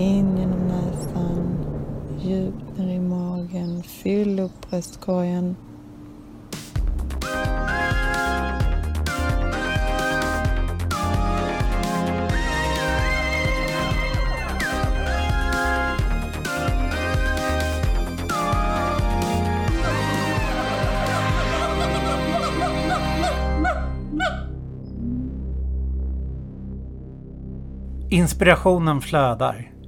In genom näsan, djupt ner i magen. Fyll upp bröstkorgen. Inspirationen flödar.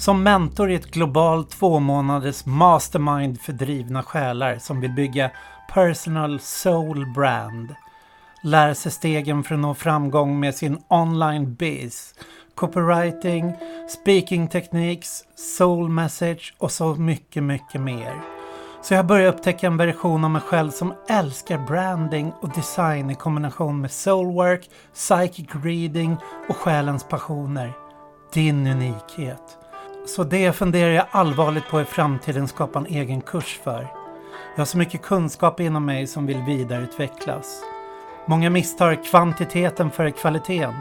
Som mentor i ett globalt två månaders mastermind för drivna själar som vill bygga personal soul brand. Lära sig stegen för att nå framgång med sin online biz. Copywriting, speaking techniques, soul message och så mycket, mycket mer. Så jag började upptäcka en version av mig själv som älskar branding och design i kombination med soulwork, psychic reading och själens passioner. Din unikhet. Så det funderar jag allvarligt på i framtiden skapa en egen kurs för. Jag har så mycket kunskap inom mig som vill vidareutvecklas. Många misstar kvantiteten före kvaliteten.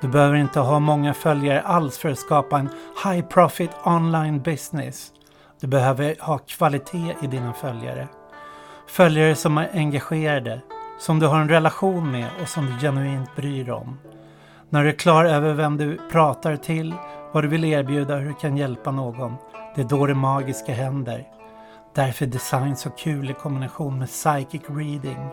Du behöver inte ha många följare alls för att skapa en high profit online business. Du behöver ha kvalitet i dina följare. Följare som är engagerade, som du har en relation med och som du genuint bryr dig om. När du är klar över vem du pratar till, vad du vill erbjuda och hur du kan hjälpa någon. Det är då det magiska händer. Därför är design så kul i kombination med psychic reading.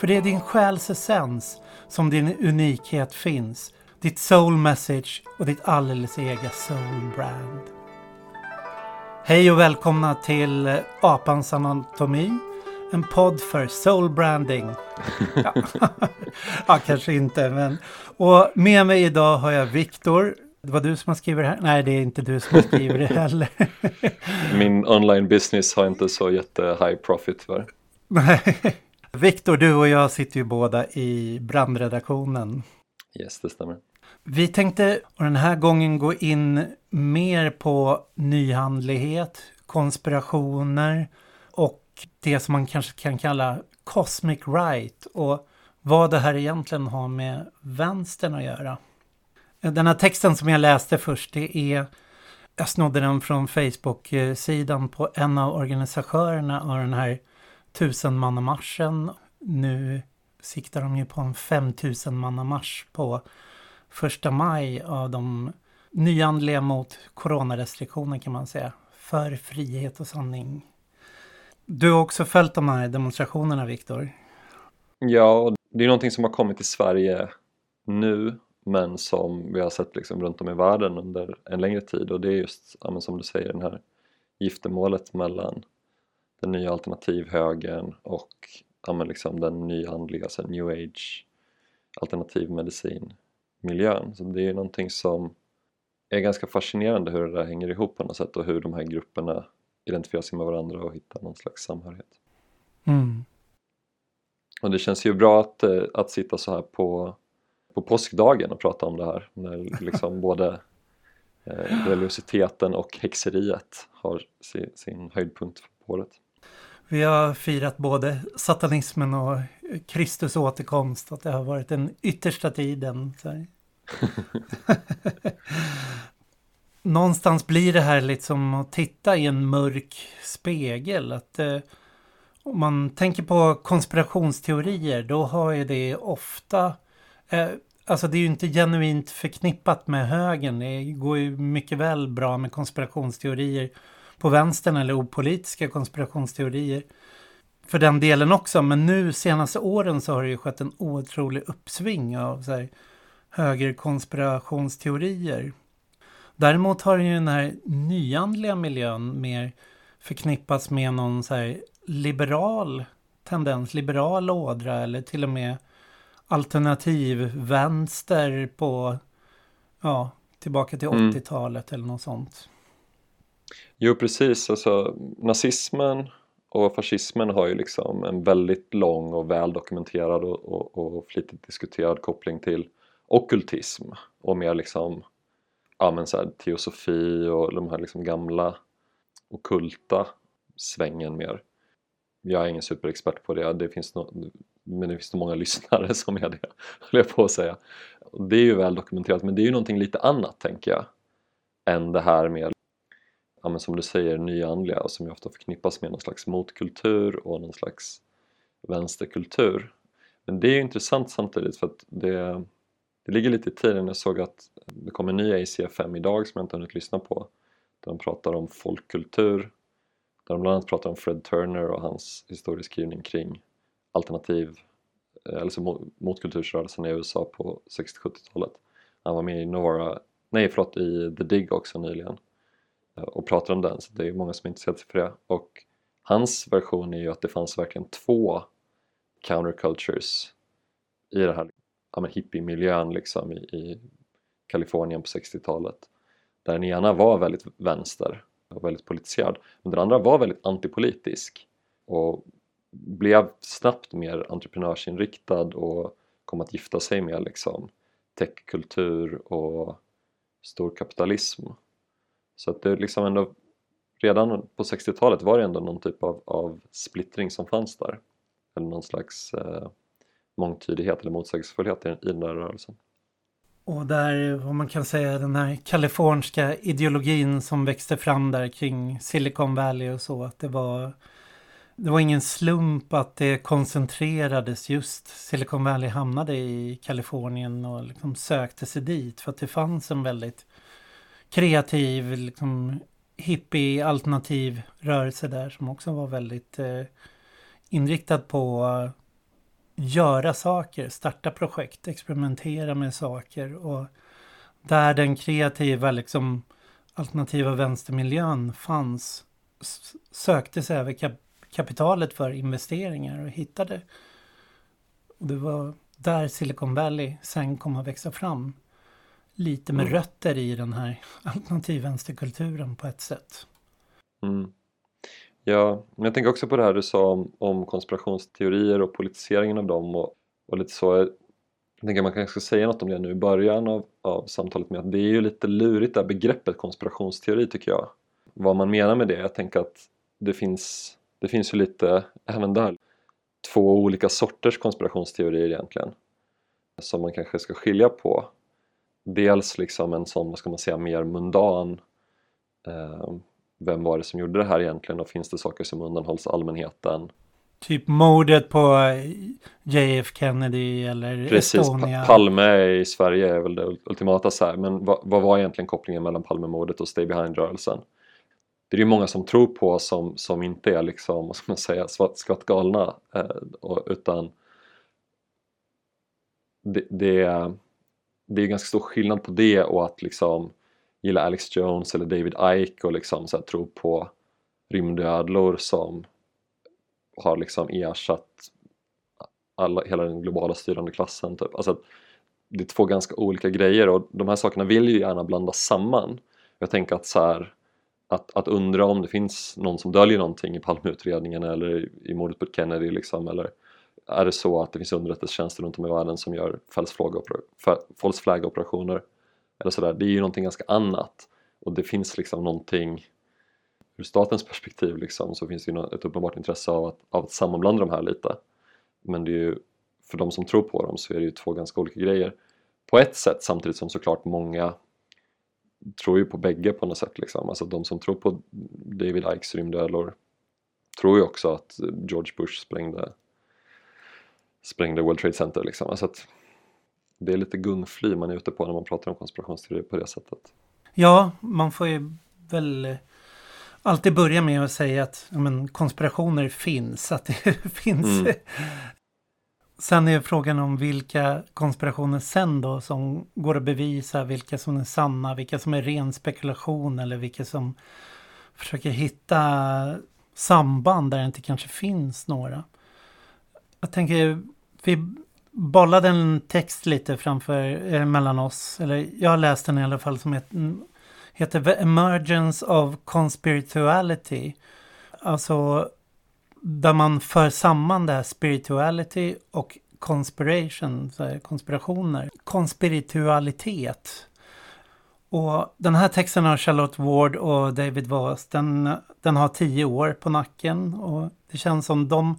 För det är din själs essens som din unikhet finns. Ditt soul message och ditt alldeles ega soul brand. Hej och välkomna till Apans anatomi. En podd för soul branding. Ja kanske inte men. Och med mig idag har jag Viktor. Det var du som har skrivit det här? Nej, det är inte du som har skrivit det heller. Min online business har inte så jätte high profit. Nej. Viktor, du och jag sitter ju båda i brandredaktionen. Yes, det stämmer. Vi tänkte den här gången gå in mer på nyhandlighet, konspirationer och det som man kanske kan kalla cosmic right och vad det här egentligen har med vänstern att göra. Den här texten som jag läste först, det är jag snodde den från Facebook-sidan på en av organisatörerna av den här tusenmannamarschen. Nu siktar de ju på en 5000 mannamarsch på första maj av de nyandliga mot coronarestriktioner kan man säga. För frihet och sanning. Du har också följt de här demonstrationerna, Viktor. Ja, det är någonting som har kommit till Sverige nu men som vi har sett liksom runt om i världen under en längre tid och det är just, ja, som du säger, den här giftermålet mellan den nya alternativhögern och ja, liksom den nyandliga, alltså new age alternativmedicin miljön. Så det är någonting som är ganska fascinerande hur det där hänger ihop på något sätt och hur de här grupperna identifierar sig med varandra och hittar någon slags samhörighet. Mm. Och det känns ju bra att, eh, att sitta så här på, på påskdagen och prata om det här när liksom både eh, religiositeten och häxeriet har sin, sin höjdpunkt på året. Vi har firat både satanismen och Kristus återkomst, att det har varit den yttersta tiden. Någonstans blir det här lite som att titta i en mörk spegel. Att eh, om man tänker på konspirationsteorier, då har ju det ofta eh, Alltså det är ju inte genuint förknippat med högern. Det går ju mycket väl bra med konspirationsteorier på vänstern eller opolitiska konspirationsteorier för den delen också. Men nu senaste åren så har det ju skett en otrolig uppsving av så här, högerkonspirationsteorier. Däremot har ju den här nyandliga miljön mer förknippats med någon så här liberal tendens, liberal ådra eller till och med alternativ vänster på, ja, tillbaka till 80-talet mm. eller något sånt. Jo, precis. Alltså nazismen och fascismen har ju liksom en väldigt lång och väl dokumenterad och, och, och flitigt diskuterad koppling till okkultism och mer liksom ja, men så här, teosofi och de här liksom gamla okulta svängen mer. Jag är ingen superexpert på det, det finns no men det finns nog många lyssnare som är det, höll jag på att säga. Det är ju väl dokumenterat, men det är ju någonting lite annat tänker jag. än det här med, ja, men som du säger, nyandliga och som ju ofta förknippas med någon slags motkultur och någon slags vänsterkultur. Men det är ju intressant samtidigt för att det, det ligger lite i tiden. Jag såg att det kom en ny ACFM idag som jag inte hunnit lyssna på där de pratar om folkkultur där de bland annat pratar om Fred Turner och hans historieskrivning kring alternativ alltså motkultursrörelsen i USA på 60-70-talet. Han var med i Nora, nej förlåt, i The Dig också nyligen eh, och pratade om den så det är många som är intresserade sig för det och hans version är ju att det fanns verkligen två countercultures i den här ja, hippie-miljön liksom i, i Kalifornien på 60-talet där den ena var väldigt vänster och väldigt politiserad men den andra var väldigt antipolitisk och blev snabbt mer entreprenörsinriktad och kom att gifta sig med liksom techkultur och storkapitalism. Så att det liksom ändå redan på 60-talet var det ändå någon typ av, av splittring som fanns där. Eller någon slags eh, mångtydighet eller motsägelsefullhet i, i den där rörelsen. Och där, vad man kan säga, den här kaliforniska ideologin som växte fram där kring Silicon Valley och så, att det var det var ingen slump att det koncentrerades just. Silicon Valley hamnade i Kalifornien och liksom sökte sig dit för att det fanns en väldigt kreativ, liksom hippie alternativ rörelse där som också var väldigt eh, inriktad på att göra saker, starta projekt, experimentera med saker och där den kreativa liksom alternativa vänstermiljön fanns sökte sig över kapitalet för investeringar och hittade. Och det var där Silicon Valley sen kom att växa fram. Lite med mm. rötter i den här alternativvänsterkulturen på ett sätt. Mm. Ja, men jag tänker också på det här du sa om, om konspirationsteorier och politiseringen av dem och, och lite så. Jag tänker man kanske ska säga något om det nu i början av, av samtalet med att det är ju lite lurigt det här begreppet konspirationsteori tycker jag. Vad man menar med det. Jag tänker att det finns det finns ju lite, även där, två olika sorters konspirationsteorier egentligen som man kanske ska skilja på. Dels liksom en sån, vad ska man säga, mer mundan eh, vem var det som gjorde det här egentligen och finns det saker som undanhålls allmänheten? Typ mordet på JF Kennedy eller Precis, Estonia. Pa Palme i Sverige är väl det ultimata så här. men vad, vad var egentligen kopplingen mellan Palmemordet och Stay Behind-rörelsen? Det är ju många som tror på som, som inte är liksom, vad ska man säga, skvatt galna eh, utan det, det, det är ganska stor skillnad på det och att liksom gilla Alex Jones eller David Icke och liksom så här, tro på rymdödlor som har liksom ersatt alla, hela den globala styrande klassen. Typ. Alltså, det är två ganska olika grejer och de här sakerna vill ju gärna blandas samman. Jag tänker att så här, att, att undra om det finns någon som döljer någonting i Palmeutredningen eller i mordet på Kennedy liksom, eller är det så att det finns underrättelsetjänster runt om i världen som gör false flag operationer eller sådär, det är ju någonting ganska annat och det finns liksom någonting ur statens perspektiv liksom, så finns det ju ett uppenbart intresse av att, av att sammanblanda de här lite. Men det är ju för de som tror på dem så är det ju två ganska olika grejer på ett sätt samtidigt som såklart många tror ju på bägge på något sätt liksom. Alltså de som tror på David Ikes rymdödlor tror ju också att George Bush sprängde, sprängde World Trade Center liksom. Alltså att det är lite gungfly man är ute på när man pratar om konspirationsteorier på det sättet. Ja, man får ju väl alltid börja med att säga att ja, men, konspirationer finns. Att det finns mm. Sen är frågan om vilka konspirationer sen då som går att bevisa, vilka som är sanna, vilka som är ren spekulation eller vilka som försöker hitta samband där det inte kanske finns några. Jag tänker, vi bollade en text lite framför, eh, mellan oss, eller jag har läst den i alla fall som heter, heter The Emergence of Conspirituality. Alltså där man för samman det här spirituality och conspiration, så här, konspirationer. Konspiritualitet. Och den här texten av Charlotte Ward och David Voss, den, den har tio år på nacken. Och det känns som de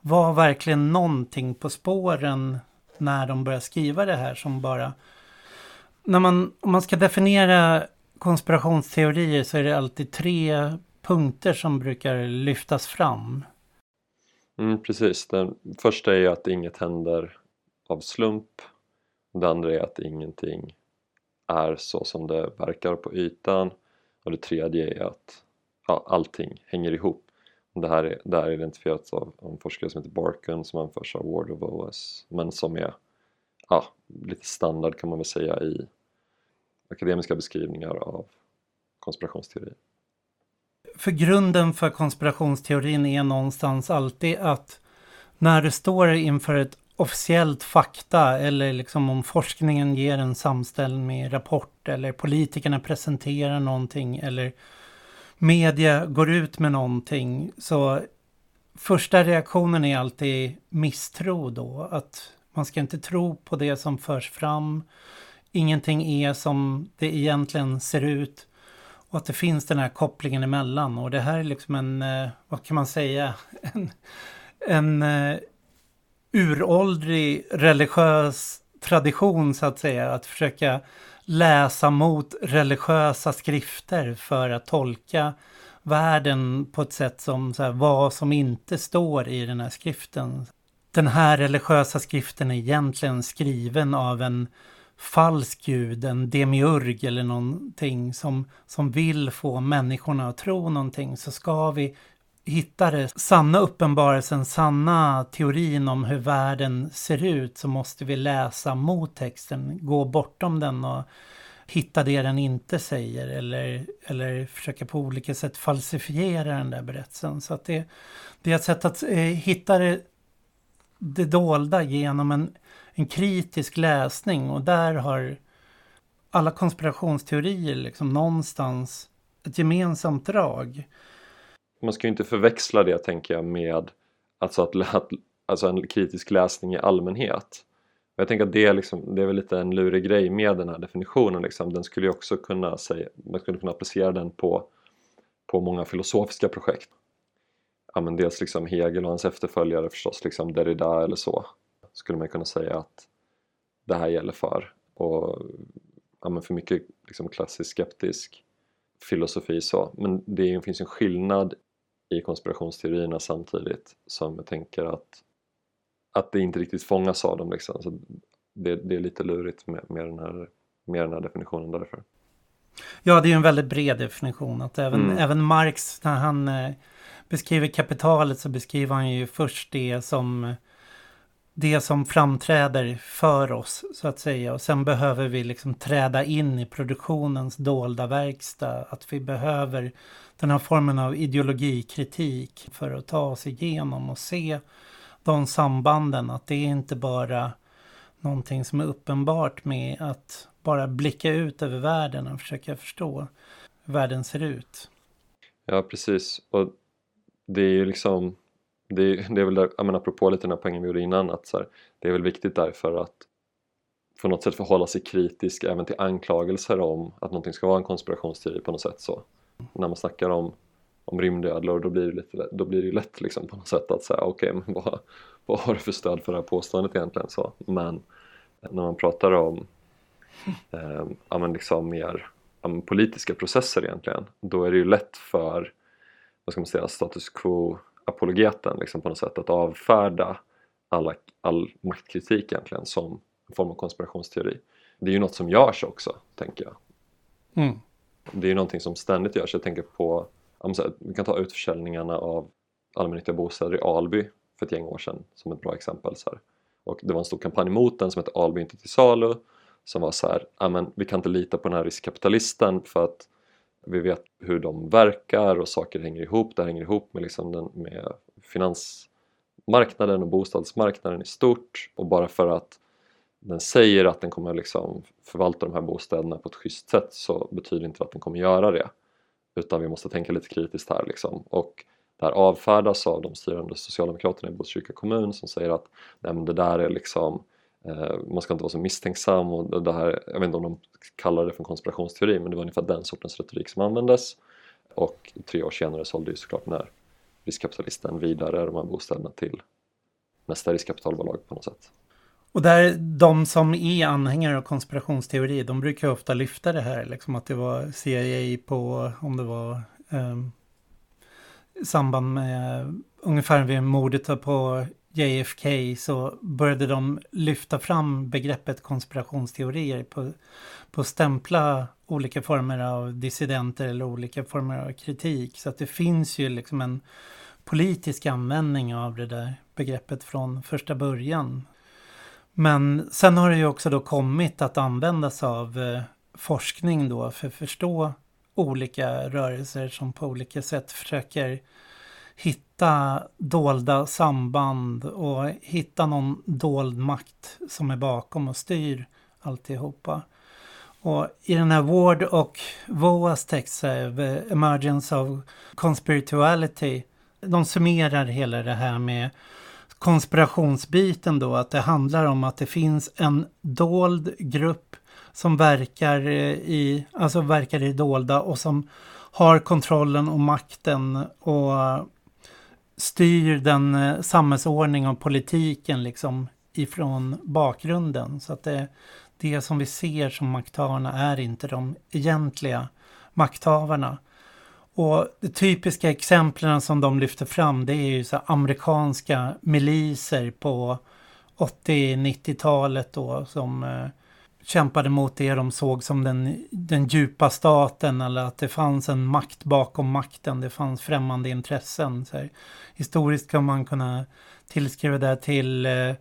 var verkligen någonting på spåren när de började skriva det här som bara... När man, om man ska definiera konspirationsteorier så är det alltid tre punkter som brukar lyftas fram. Mm, precis, den första är att inget händer av slump. Det andra är att ingenting är så som det verkar på ytan. Och det tredje är att ja, allting hänger ihop. Det här är, det här är identifierat av en forskare som heter Barken som anförs av Ward of OS men som är ja, lite standard kan man väl säga i akademiska beskrivningar av konspirationsteorier. För grunden för konspirationsteorin är någonstans alltid att när du står inför ett officiellt fakta eller liksom om forskningen ger en samstämmig rapport eller politikerna presenterar någonting eller media går ut med någonting så första reaktionen är alltid misstro då. Att man ska inte tro på det som förs fram. Ingenting är som det egentligen ser ut. Och att det finns den här kopplingen emellan. Och det här är liksom en, eh, vad kan man säga, en, en eh, uråldrig religiös tradition så att säga. Att försöka läsa mot religiösa skrifter för att tolka världen på ett sätt som så här, vad som inte står i den här skriften. Den här religiösa skriften är egentligen skriven av en falsk gud, en demiurg eller någonting som, som vill få människorna att tro någonting så ska vi hitta det sanna uppenbarelsen, sanna teorin om hur världen ser ut så måste vi läsa mot texten, gå bortom den och hitta det den inte säger eller, eller försöka på olika sätt falsifiera den där berättelsen. Så att det, det är ett sätt att eh, hitta det, det dolda genom en, en kritisk läsning och där har alla konspirationsteorier liksom någonstans ett gemensamt drag man ska ju inte förväxla det tänker jag med alltså, att, alltså en kritisk läsning i allmänhet. Jag tänker att det är, liksom, det är väl lite en lurig grej med den här definitionen. Liksom. Den skulle ju också kunna säga, man skulle kunna applicera den på, på många filosofiska projekt. Ja, men dels liksom Hegel och hans efterföljare förstås, liksom Derrida eller så. Skulle man kunna säga att det här gäller för. Och ja, för mycket liksom klassisk skeptisk filosofi så. Men det finns en skillnad i konspirationsteorierna samtidigt som jag tänker att, att det inte riktigt fångas av dem. Liksom. Så det, det är lite lurigt med, med, den här, med den här definitionen därför. Ja, det är en väldigt bred definition. Att även, mm. även Marx, när han eh, beskriver kapitalet så beskriver han ju först det som det som framträder för oss så att säga. Och sen behöver vi liksom träda in i produktionens dolda verkstad. Att vi behöver den här formen av ideologikritik för att ta oss igenom och se de sambanden. Att det är inte bara någonting som är uppenbart med att bara blicka ut över världen och försöka förstå hur världen ser ut. Ja, precis. Och det är ju liksom det är, det är väl där, jag menar, apropå lite den här poängen vi gjorde innan att här, det är väl viktigt därför att på något sätt förhålla sig kritisk även till anklagelser om att någonting ska vara en konspirationsteori på något sätt så. När man snackar om, om rymdödlor då blir det, lite, då blir det ju lätt liksom på något sätt att säga okej okay, men vad, vad har du för stöd för det här påståendet egentligen så. Men när man pratar om eh, ja, men liksom mer ja, politiska processer egentligen då är det ju lätt för vad ska man säga, status quo apologeten liksom på något sätt att avfärda alla, all maktkritik egentligen som en form av konspirationsteori. Det är ju något som görs också, tänker jag. Mm. Det är ju någonting som ständigt görs. Jag tänker på, vi kan ta utförsäljningarna av allmännyttiga bostäder i Alby för ett gäng år sedan som ett bra exempel. Så här. Och det var en stor kampanj mot den som hette Alby inte till salu som var så här, amen, vi kan inte lita på den här riskkapitalisten för att vi vet hur de verkar och saker hänger ihop. Det hänger ihop med, liksom den, med finansmarknaden och bostadsmarknaden i stort och bara för att den säger att den kommer liksom förvalta de här bostäderna på ett schysst sätt så betyder det inte att den kommer göra det utan vi måste tänka lite kritiskt här liksom. och det här avfärdas av de styrande socialdemokraterna i Botkyrka kommun som säger att nej, det där är liksom Eh, Eh, man ska inte vara så misstänksam och det här, jag vet inte om de kallar det för en konspirationsteori men det var ungefär den sortens retorik som användes och tre år senare sålde ju såklart den här riskkapitalisten vidare de här bostäderna till nästa riskkapitalbolag på något sätt. Och där de som är anhängare av konspirationsteori, de brukar ofta lyfta det här, liksom att det var CIA på, om det var eh, samband med ungefär vid mordet på JFK så började de lyfta fram begreppet konspirationsteorier på, på stämpla olika former av dissidenter eller olika former av kritik. Så att det finns ju liksom en politisk användning av det där begreppet från första början. Men sen har det ju också då kommit att användas av eh, forskning då för att förstå olika rörelser som på olika sätt försöker hitta dolda samband och hitta någon dold makt som är bakom och styr alltihopa. Och i den här Ward och Voas text, Emergence of Conspirituality, de summerar hela det här med konspirationsbiten då, att det handlar om att det finns en dold grupp som verkar eh, i, alltså verkar i dolda och som har kontrollen och makten och styr den eh, samhällsordning och politiken liksom ifrån bakgrunden. Så att det, det som vi ser som makthavarna är inte de egentliga makthavarna. Och de typiska exemplen som de lyfter fram det är ju så amerikanska miliser på 80-90-talet då som eh, kämpade mot det de såg som den, den djupa staten eller att det fanns en makt bakom makten. Det fanns främmande intressen. Så här. Historiskt kan man kunna tillskriva det till eh,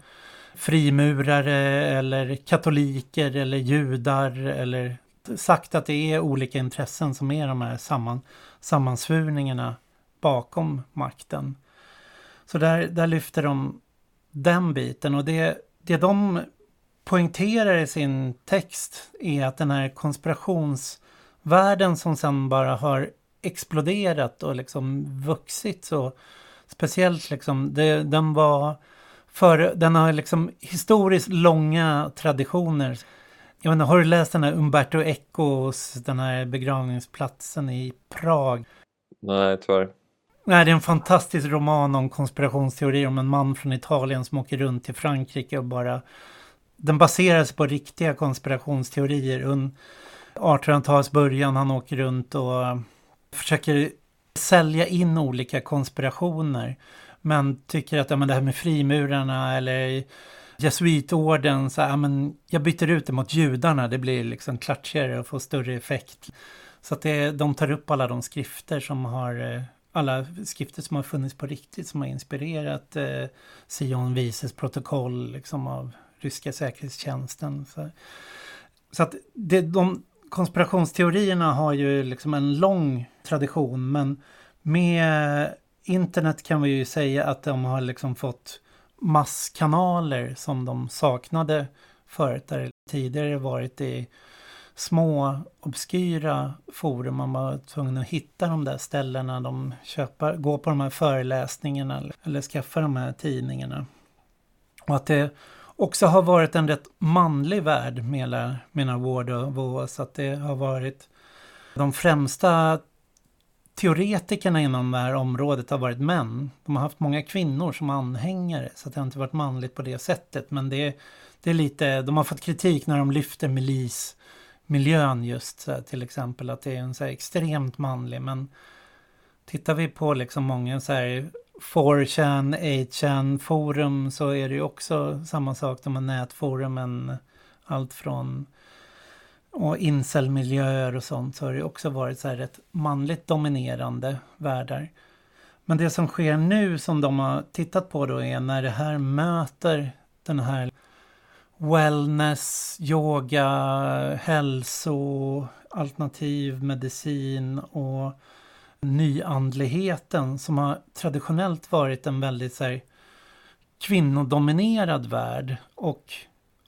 frimurare eller katoliker eller judar eller sagt att det är olika intressen som är de här samman, sammansvurningarna bakom makten. Så där, där lyfter de den biten och det, det de poängterar i sin text är att den här konspirationsvärlden som sen bara har exploderat och liksom vuxit så speciellt liksom, det, den var för, den har liksom historiskt långa traditioner. Jag inte, har du läst den här Umberto Ecos, den här begravningsplatsen i Prag? Nej, tyvärr. Nej, det är en fantastisk roman om konspirationsteorier om en man från Italien som åker runt till Frankrike och bara den baseras på riktiga konspirationsteorier. Under 1800-talets början han åker runt och försöker sälja in olika konspirationer. Men tycker att ja, men det här med frimurarna eller jesuitorden, så ja, men jag byter ut det mot judarna, det blir liksom klatschigare och får större effekt. Så att det, de tar upp alla de skrifter som har, eh, alla skrifter som har funnits på riktigt som har inspirerat eh, Sion Vises protokoll liksom av ryska säkerhetstjänsten. Så, så att det, de konspirationsteorierna har ju liksom en lång tradition men med internet kan vi ju säga att de har liksom fått masskanaler som de saknade förut. Där tidigare varit i små obskyra forum. Man var tvungen att hitta de där ställena. De köper, går på de här föreläsningarna eller, eller skaffar de här tidningarna. Och att det också har varit en rätt manlig värld menar, menar Ward och Vås. Att det har varit de främsta teoretikerna inom det här området har varit män. De har haft många kvinnor som anhängare så det har inte varit manligt på det sättet. Men det, det är lite, de har fått kritik när de lyfter milismiljön just till exempel att det är en så här extremt manlig. Men tittar vi på liksom många så här 4chan, 8chan forum så är det ju också samma sak. De har nätforumen, allt från och incelmiljöer och sånt så har det också varit så här rätt manligt dominerande världar. Men det som sker nu som de har tittat på då är när det här möter den här wellness, yoga, hälso, alternativ medicin och nyandligheten som har traditionellt varit en väldigt så här, kvinnodominerad värld och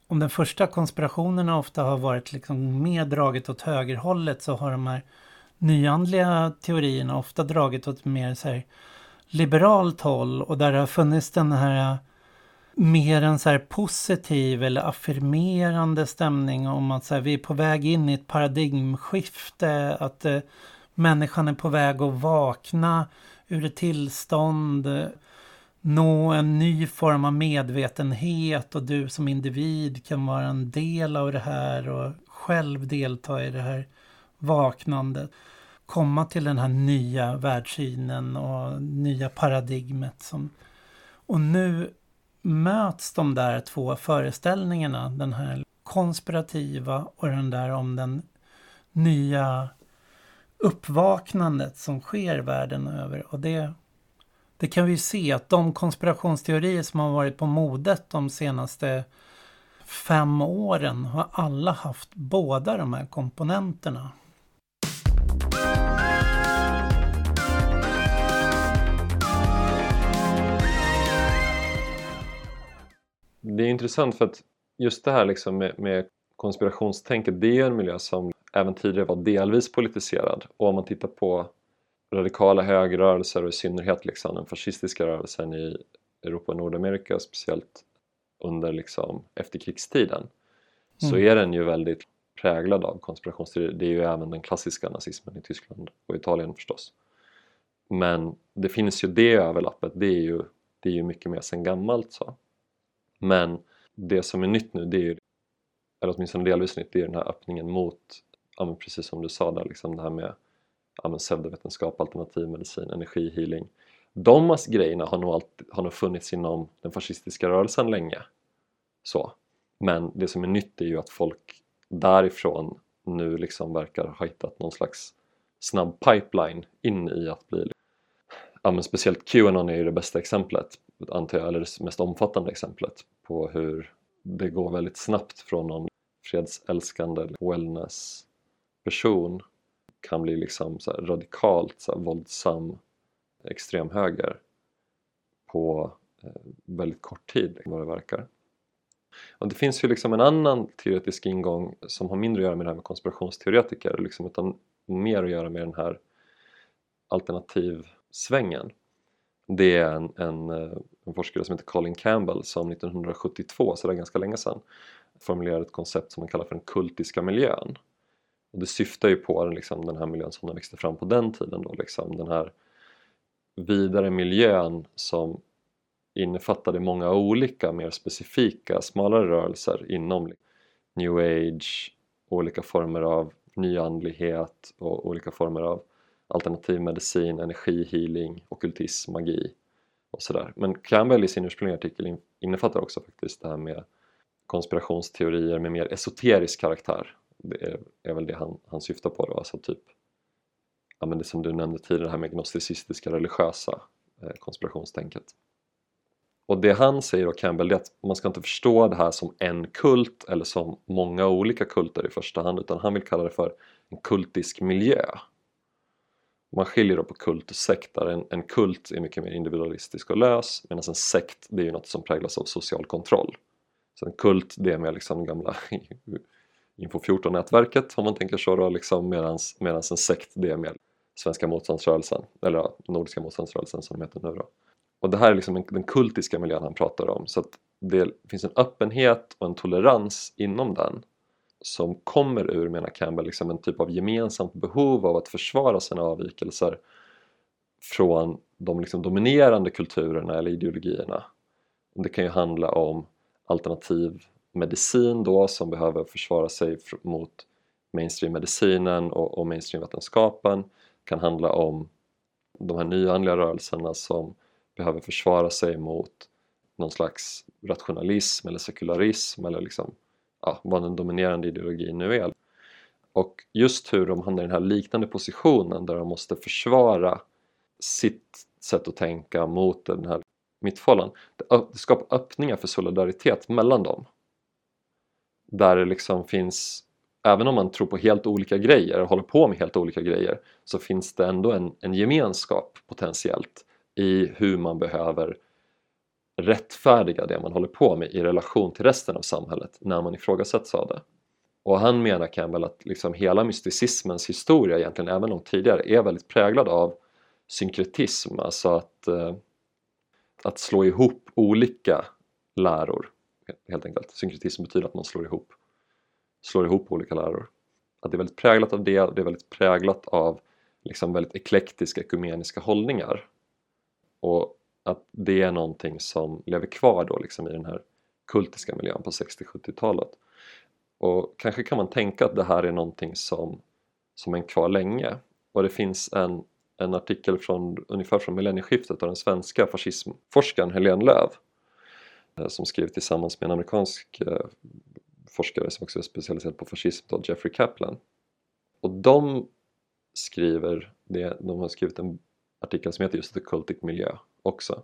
om den första konspirationerna ofta har varit liksom mer draget åt högerhållet så har de här nyandliga teorierna ofta dragit åt mer så här liberalt håll och där det har funnits den här mer en så här positiv eller affirmerande stämning om att så här, vi är på väg in i ett paradigmskifte, att eh, människan är på väg att vakna ur ett tillstånd nå en ny form av medvetenhet och du som individ kan vara en del av det här och själv delta i det här vaknandet. Komma till den här nya världssynen och nya paradigmet. Som, och nu möts de där två föreställningarna, den här konspirativa och den där om den nya uppvaknandet som sker världen över. Och det, det kan vi ju se att de konspirationsteorier som har varit på modet de senaste fem åren har alla haft båda de här komponenterna. Det är intressant för att just det här liksom med, med konspirationstänket, det är en miljö som även tidigare var delvis politiserad och om man tittar på radikala högerrörelser och i synnerhet liksom den fascistiska rörelsen i Europa och Nordamerika speciellt under liksom efterkrigstiden mm. så är den ju väldigt präglad av konspirationsteorier. Det är ju även den klassiska nazismen i Tyskland och Italien förstås. Men det finns ju det överlappet, det är ju, det är ju mycket mer sen gammalt så. Men det som är nytt nu, det är ju, eller åtminstone delvis nytt, det är den här öppningen mot, ja, precis som du sa där, liksom det här med ja, pseudovetenskap, alternativmedicin, energihealing. De grejerna har nog, alltid, har nog funnits inom den fascistiska rörelsen länge. Så. Men det som är nytt är ju att folk därifrån nu liksom verkar ha hittat någon slags snabb pipeline in i att bli ja, men speciellt Qanon är ju det bästa exemplet antar jag, eller det mest omfattande exemplet på hur det går väldigt snabbt från någon fredsälskande wellness person kan bli liksom så radikalt så här våldsam extremhöger på eh, väldigt kort tid liksom, vad det verkar. Och det finns ju liksom en annan teoretisk ingång som har mindre att göra med det här med konspirationsteoretiker liksom, utan mer att göra med den här alternativsvängen det är en, en, eh, en, forskare som heter Colin Campbell som 1972, så det är ganska länge sedan, formulerade ett koncept som man kallar för den kultiska miljön. Och det syftar ju på den, liksom, den här miljön som den växte fram på den tiden då, liksom, den här vidare miljön som innefattade många olika mer specifika smalare rörelser inom liksom new age, olika former av nyandlighet och olika former av alternativ medicin, energihealing, ockultism, magi och sådär. Men Campbell i sin ursprungliga artikel innefattar också faktiskt det här med konspirationsteorier med mer esoterisk karaktär. Det är, är väl det han, han syftar på då, alltså typ ja, men det som du nämnde tidigare, det här med gnosticistiska religiösa eh, konspirationstänket. Och det han säger då, Campbell, är att man ska inte förstå det här som en kult eller som många olika kulter i första hand utan han vill kalla det för en kultisk miljö man skiljer då på kult och sekt där en, en kult är mycket mer individualistisk och lös medan en sekt det är ju något som präglas av social kontroll. Så en kult det är mer liksom gamla Info 14-nätverket om man tänker så då liksom medans, medans en sekt det är mer Svenska motståndsrörelsen eller ja, Nordiska motståndsrörelsen som de heter nu då. Och det här är liksom en, den kultiska miljön han pratar om så att det finns en öppenhet och en tolerans inom den som kommer ur, menar Campbell, liksom en typ av gemensamt behov av att försvara sina avvikelser från de liksom dominerande kulturerna eller ideologierna. Det kan ju handla om alternativ medicin då som behöver försvara sig mot mainstreammedicinen och, och mainstreamvetenskapen kan handla om de här nyandliga rörelserna som behöver försvara sig mot någon slags rationalism eller sekularism eller liksom ja, vad den dominerande ideologin nu är. Och just hur de hamnar i den här liknande positionen där de måste försvara sitt sätt att tänka mot den här mittfållan. Det skapar öppningar för solidaritet mellan dem. Där det liksom finns, även om man tror på helt olika grejer och håller på med helt olika grejer så finns det ändå en, en gemenskap potentiellt i hur man behöver rättfärdiga det man håller på med i relation till resten av samhället när man ifrågasätts av det. Och han menar Campbell att liksom hela mysticismens historia egentligen även långt tidigare är väldigt präglad av synkretism, alltså att, eh, att slå ihop olika läror helt enkelt. Synkretism betyder att man slår ihop, slår ihop olika läror. Att det är väldigt präglat av det, det är väldigt präglat av liksom väldigt eklektiska ekumeniska hållningar. Och att det är någonting som lever kvar då liksom i den här kultiska miljön på 60-70-talet. Och kanske kan man tänka att det här är någonting som, som är kvar länge. Och det finns en, en artikel från ungefär från millennieskiftet av den svenska fascismforskaren Helene Löv Eh, som skrev tillsammans med en amerikansk eh, forskare som också är specialiserad på fascism, då, Jeffrey Kaplan. Och de skriver, det, de har skrivit en artikel som heter just The Cultic Miljö också.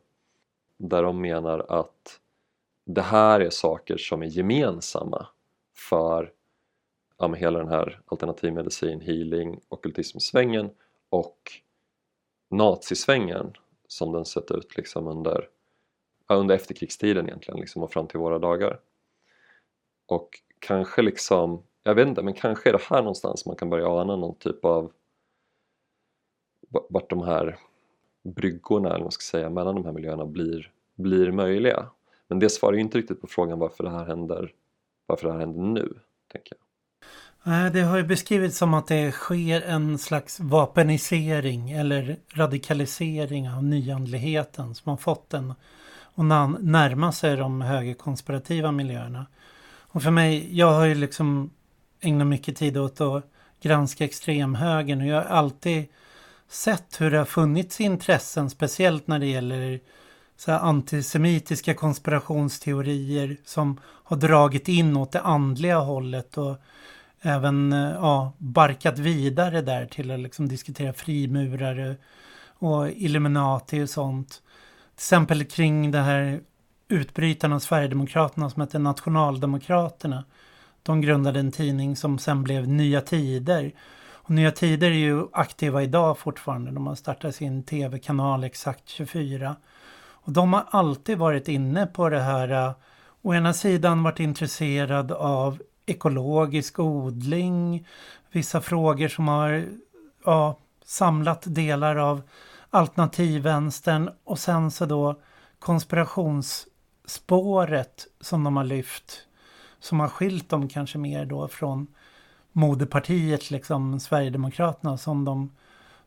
Där de menar att det här är saker som är gemensamma för ja, med hela den här alternativmedicin, healing, ockultismsvängen och nazisvängen som den sett ut liksom under, under efterkrigstiden egentligen liksom och fram till våra dagar. Och kanske liksom, jag vet inte, men kanske är det här någonstans man kan börja ana någon typ av vart de här bryggorna eller vad man ska säga, mellan de här miljöerna blir, blir möjliga. Men det svarar ju inte riktigt på frågan varför det här händer, varför det här händer nu, tänker jag. Det har ju beskrivits som att det sker en slags vapenisering eller radikalisering av nyandligheten som har fått en och närma sig de högerkonspirativa miljöerna. Och för mig, jag har ju liksom ägnat mycket tid åt att granska extremhögern och jag har alltid sett hur det har funnits intressen, speciellt när det gäller så antisemitiska konspirationsteorier som har dragit in åt det andliga hållet och även eh, ja, barkat vidare där till att liksom diskutera frimurare och Illuminati och sånt. Till exempel kring det här utbrytarna Sverigedemokraterna som hette Nationaldemokraterna. De grundade en tidning som sen blev Nya Tider. Och Nya Tider är ju aktiva idag fortfarande. De har startat sin tv-kanal Exakt 24. Och de har alltid varit inne på det här. Äh, å ena sidan varit intresserad av ekologisk odling. Vissa frågor som har ja, samlat delar av alternativvänstern och sen så då konspirationsspåret som de har lyft. Som har skilt dem kanske mer då från moderpartiet, liksom Sverigedemokraterna som de,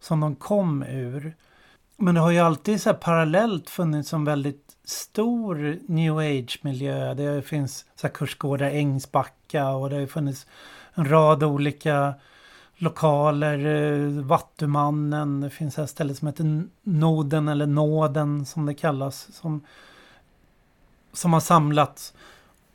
som de kom ur. Men det har ju alltid så parallellt funnits en väldigt stor new age-miljö. Det finns så här kursgårdar Ängsbacka och det har funnits en rad olika lokaler. Eh, Vattumannen, det finns ett ställe som heter Noden eller Nåden som det kallas. Som, som har samlats.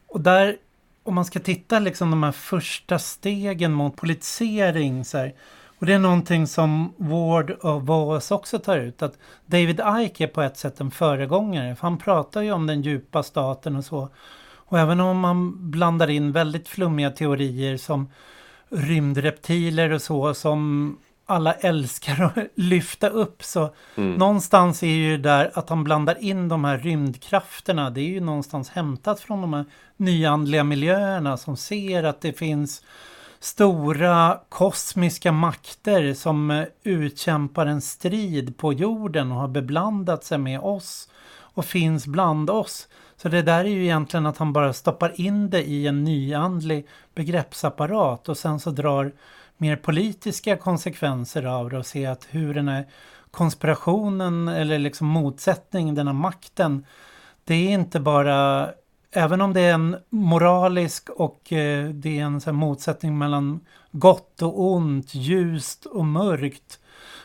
Och där, om man ska titta liksom de här första stegen mot politisering så här, och det är någonting som Ward of Wallace också tar ut. Att David Icke är på ett sätt en föregångare. För han pratar ju om den djupa staten och så. Och även om man blandar in väldigt flummiga teorier som rymdreptiler och så som alla älskar att lyfta upp så mm. någonstans är ju där att han blandar in de här rymdkrafterna. Det är ju någonstans hämtat från de här nyandliga miljöerna som ser att det finns stora kosmiska makter som eh, utkämpar en strid på jorden och har beblandat sig med oss och finns bland oss. Så det där är ju egentligen att han bara stoppar in det i en nyandlig begreppsapparat och sen så drar mer politiska konsekvenser av det och ser att hur den här konspirationen eller liksom motsättningen, den här makten, det är inte bara även om det är en moralisk och eh, det är en så motsättning mellan gott och ont, ljust och mörkt,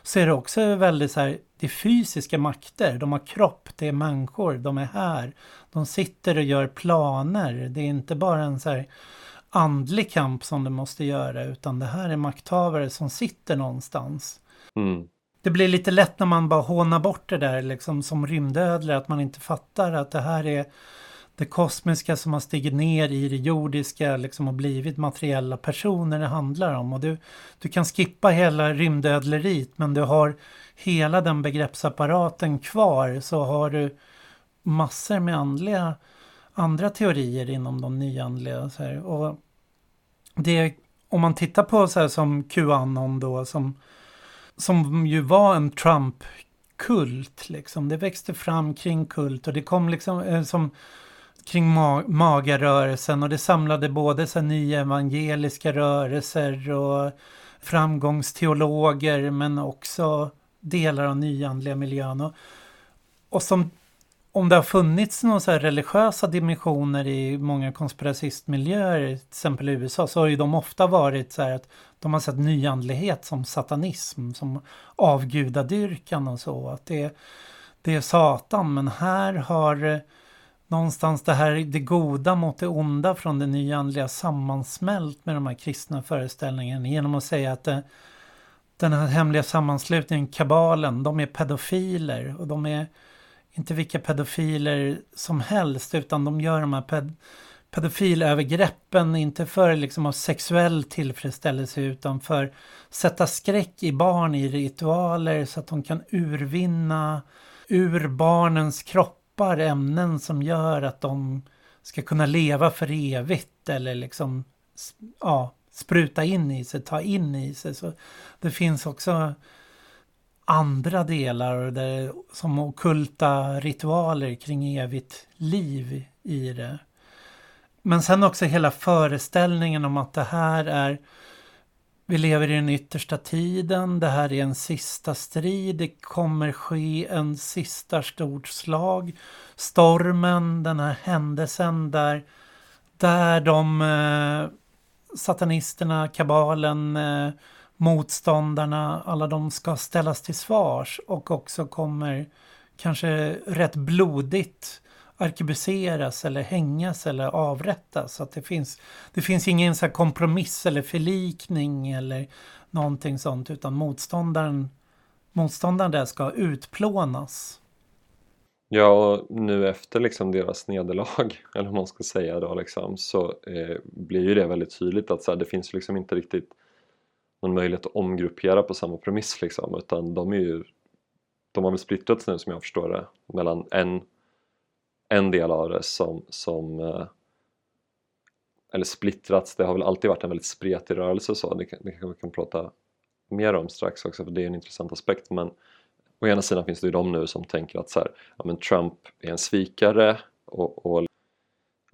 så är det också väldigt så här, det är fysiska makter. De har kropp, det är människor, de är här. De sitter och gör planer. Det är inte bara en så här andlig kamp som de måste göra, utan det här är makthavare som sitter någonstans. Mm. Det blir lite lätt när man bara hånar bort det där liksom som rymdödlor, att man inte fattar att det här är det kosmiska som har stigit ner i det jordiska liksom och blivit materiella personer det handlar om. Och du, du kan skippa hela rymdödleriet men du har hela den begreppsapparaten kvar så har du massor med andliga, andra teorier inom de nyandliga. Så här. Och det, om man tittar på så här som Qanon då som, som ju var en Trump-kult liksom. Det växte fram kring kult och det kom liksom eh, som kring ma magarörelsen och det samlade både så nya evangeliska rörelser och framgångsteologer men också delar av nyandliga miljön. Och, och som om det har funnits några så religiösa dimensioner i många konspiracistmiljöer, till exempel i USA, så har ju de ofta varit så här att de har sett nyandlighet som satanism, som avgudadyrkan och så. Att det, det är Satan, men här har eh, någonstans det här det goda mot det onda från det nyandliga sammansmält med de här kristna föreställningarna. Genom att säga att det, den här hemliga sammanslutningen, kabalen, de är pedofiler. Och de är inte vilka pedofiler som helst utan de gör de här ped pedofilövergreppen inte för liksom av sexuell tillfredsställelse utan för sätta skräck i barn i ritualer så att de kan urvinna ur barnens kroppar ämnen som gör att de ska kunna leva för evigt eller liksom ja, spruta in i sig, ta in i sig. Så det finns också andra delar där, som okulta ritualer kring evigt liv i det. Men sen också hela föreställningen om att det här är vi lever i den yttersta tiden, det här är en sista strid, det kommer ske en sista stort slag. Stormen, den här händelsen där, där de eh, satanisterna, kabalen, eh, motståndarna, alla de ska ställas till svars och också kommer kanske rätt blodigt arkebuseras eller hängas eller avrättas. Så att det finns, det finns ingen så kompromiss eller förlikning eller någonting sånt utan motståndaren, motståndaren där ska utplånas. Ja, och nu efter liksom deras nederlag, eller vad man ska säga då, liksom, så eh, blir ju det väldigt tydligt att så här, det finns liksom inte riktigt någon möjlighet att omgruppera på samma premiss liksom, utan de är ju de har väl splittrats nu som jag förstår det mellan en, en del av det som, som eh, eller splittrats, det har väl alltid varit en väldigt spretig rörelse så, det, det kanske vi kan prata mer om strax också för det är en intressant aspekt men å ena sidan finns det ju de nu som tänker att så här, ja, men Trump är en svikare och, och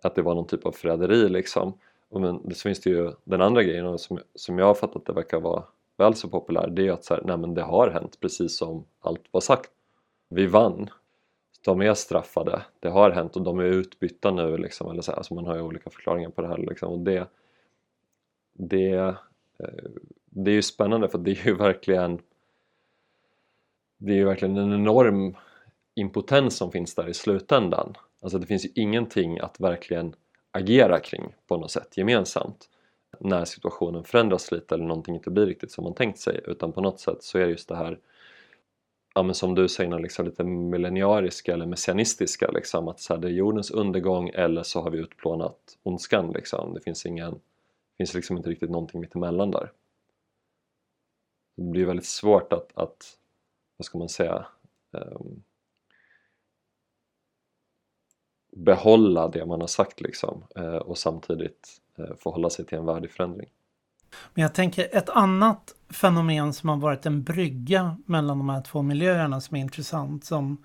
att det var någon typ av förräderi liksom men så finns det ju den andra grejen som, som jag har fattat det verkar vara väl så populär det är ju att så här, nej men det har hänt precis som allt var sagt. Vi vann. De är straffade. Det har hänt och de är utbytta nu liksom. Eller så här, alltså man har ju olika förklaringar på det här liksom. Och det, det, eh, det är ju spännande för det är ju verkligen det är ju verkligen en enorm impotens som finns där i slutändan. Alltså det finns ju ingenting att verkligen agera kring på något sätt gemensamt när situationen förändras lite eller någonting inte blir riktigt som man tänkt sig utan på något sätt så är det just det här ja, men som du säger, liksom lite millenniariska eller messianistiska liksom, att så här, det är jordens undergång eller så har vi utplånat ondskan liksom. det finns ingen finns liksom inte riktigt någonting mittemellan där det blir väldigt svårt att, att vad ska man säga um, behålla det man har sagt liksom eh, och samtidigt eh, förhålla sig till en värdig förändring. Men jag tänker ett annat fenomen som har varit en brygga mellan de här två miljöerna som är intressant som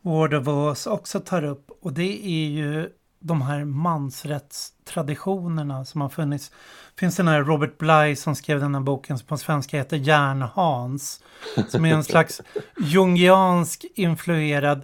Ward of Oz också tar upp och det är ju de här mansrättstraditionerna som har funnits. Det finns den här Robert Bly som skrev den här boken som på svenska heter Järnhans. Som är en slags jungiansk influerad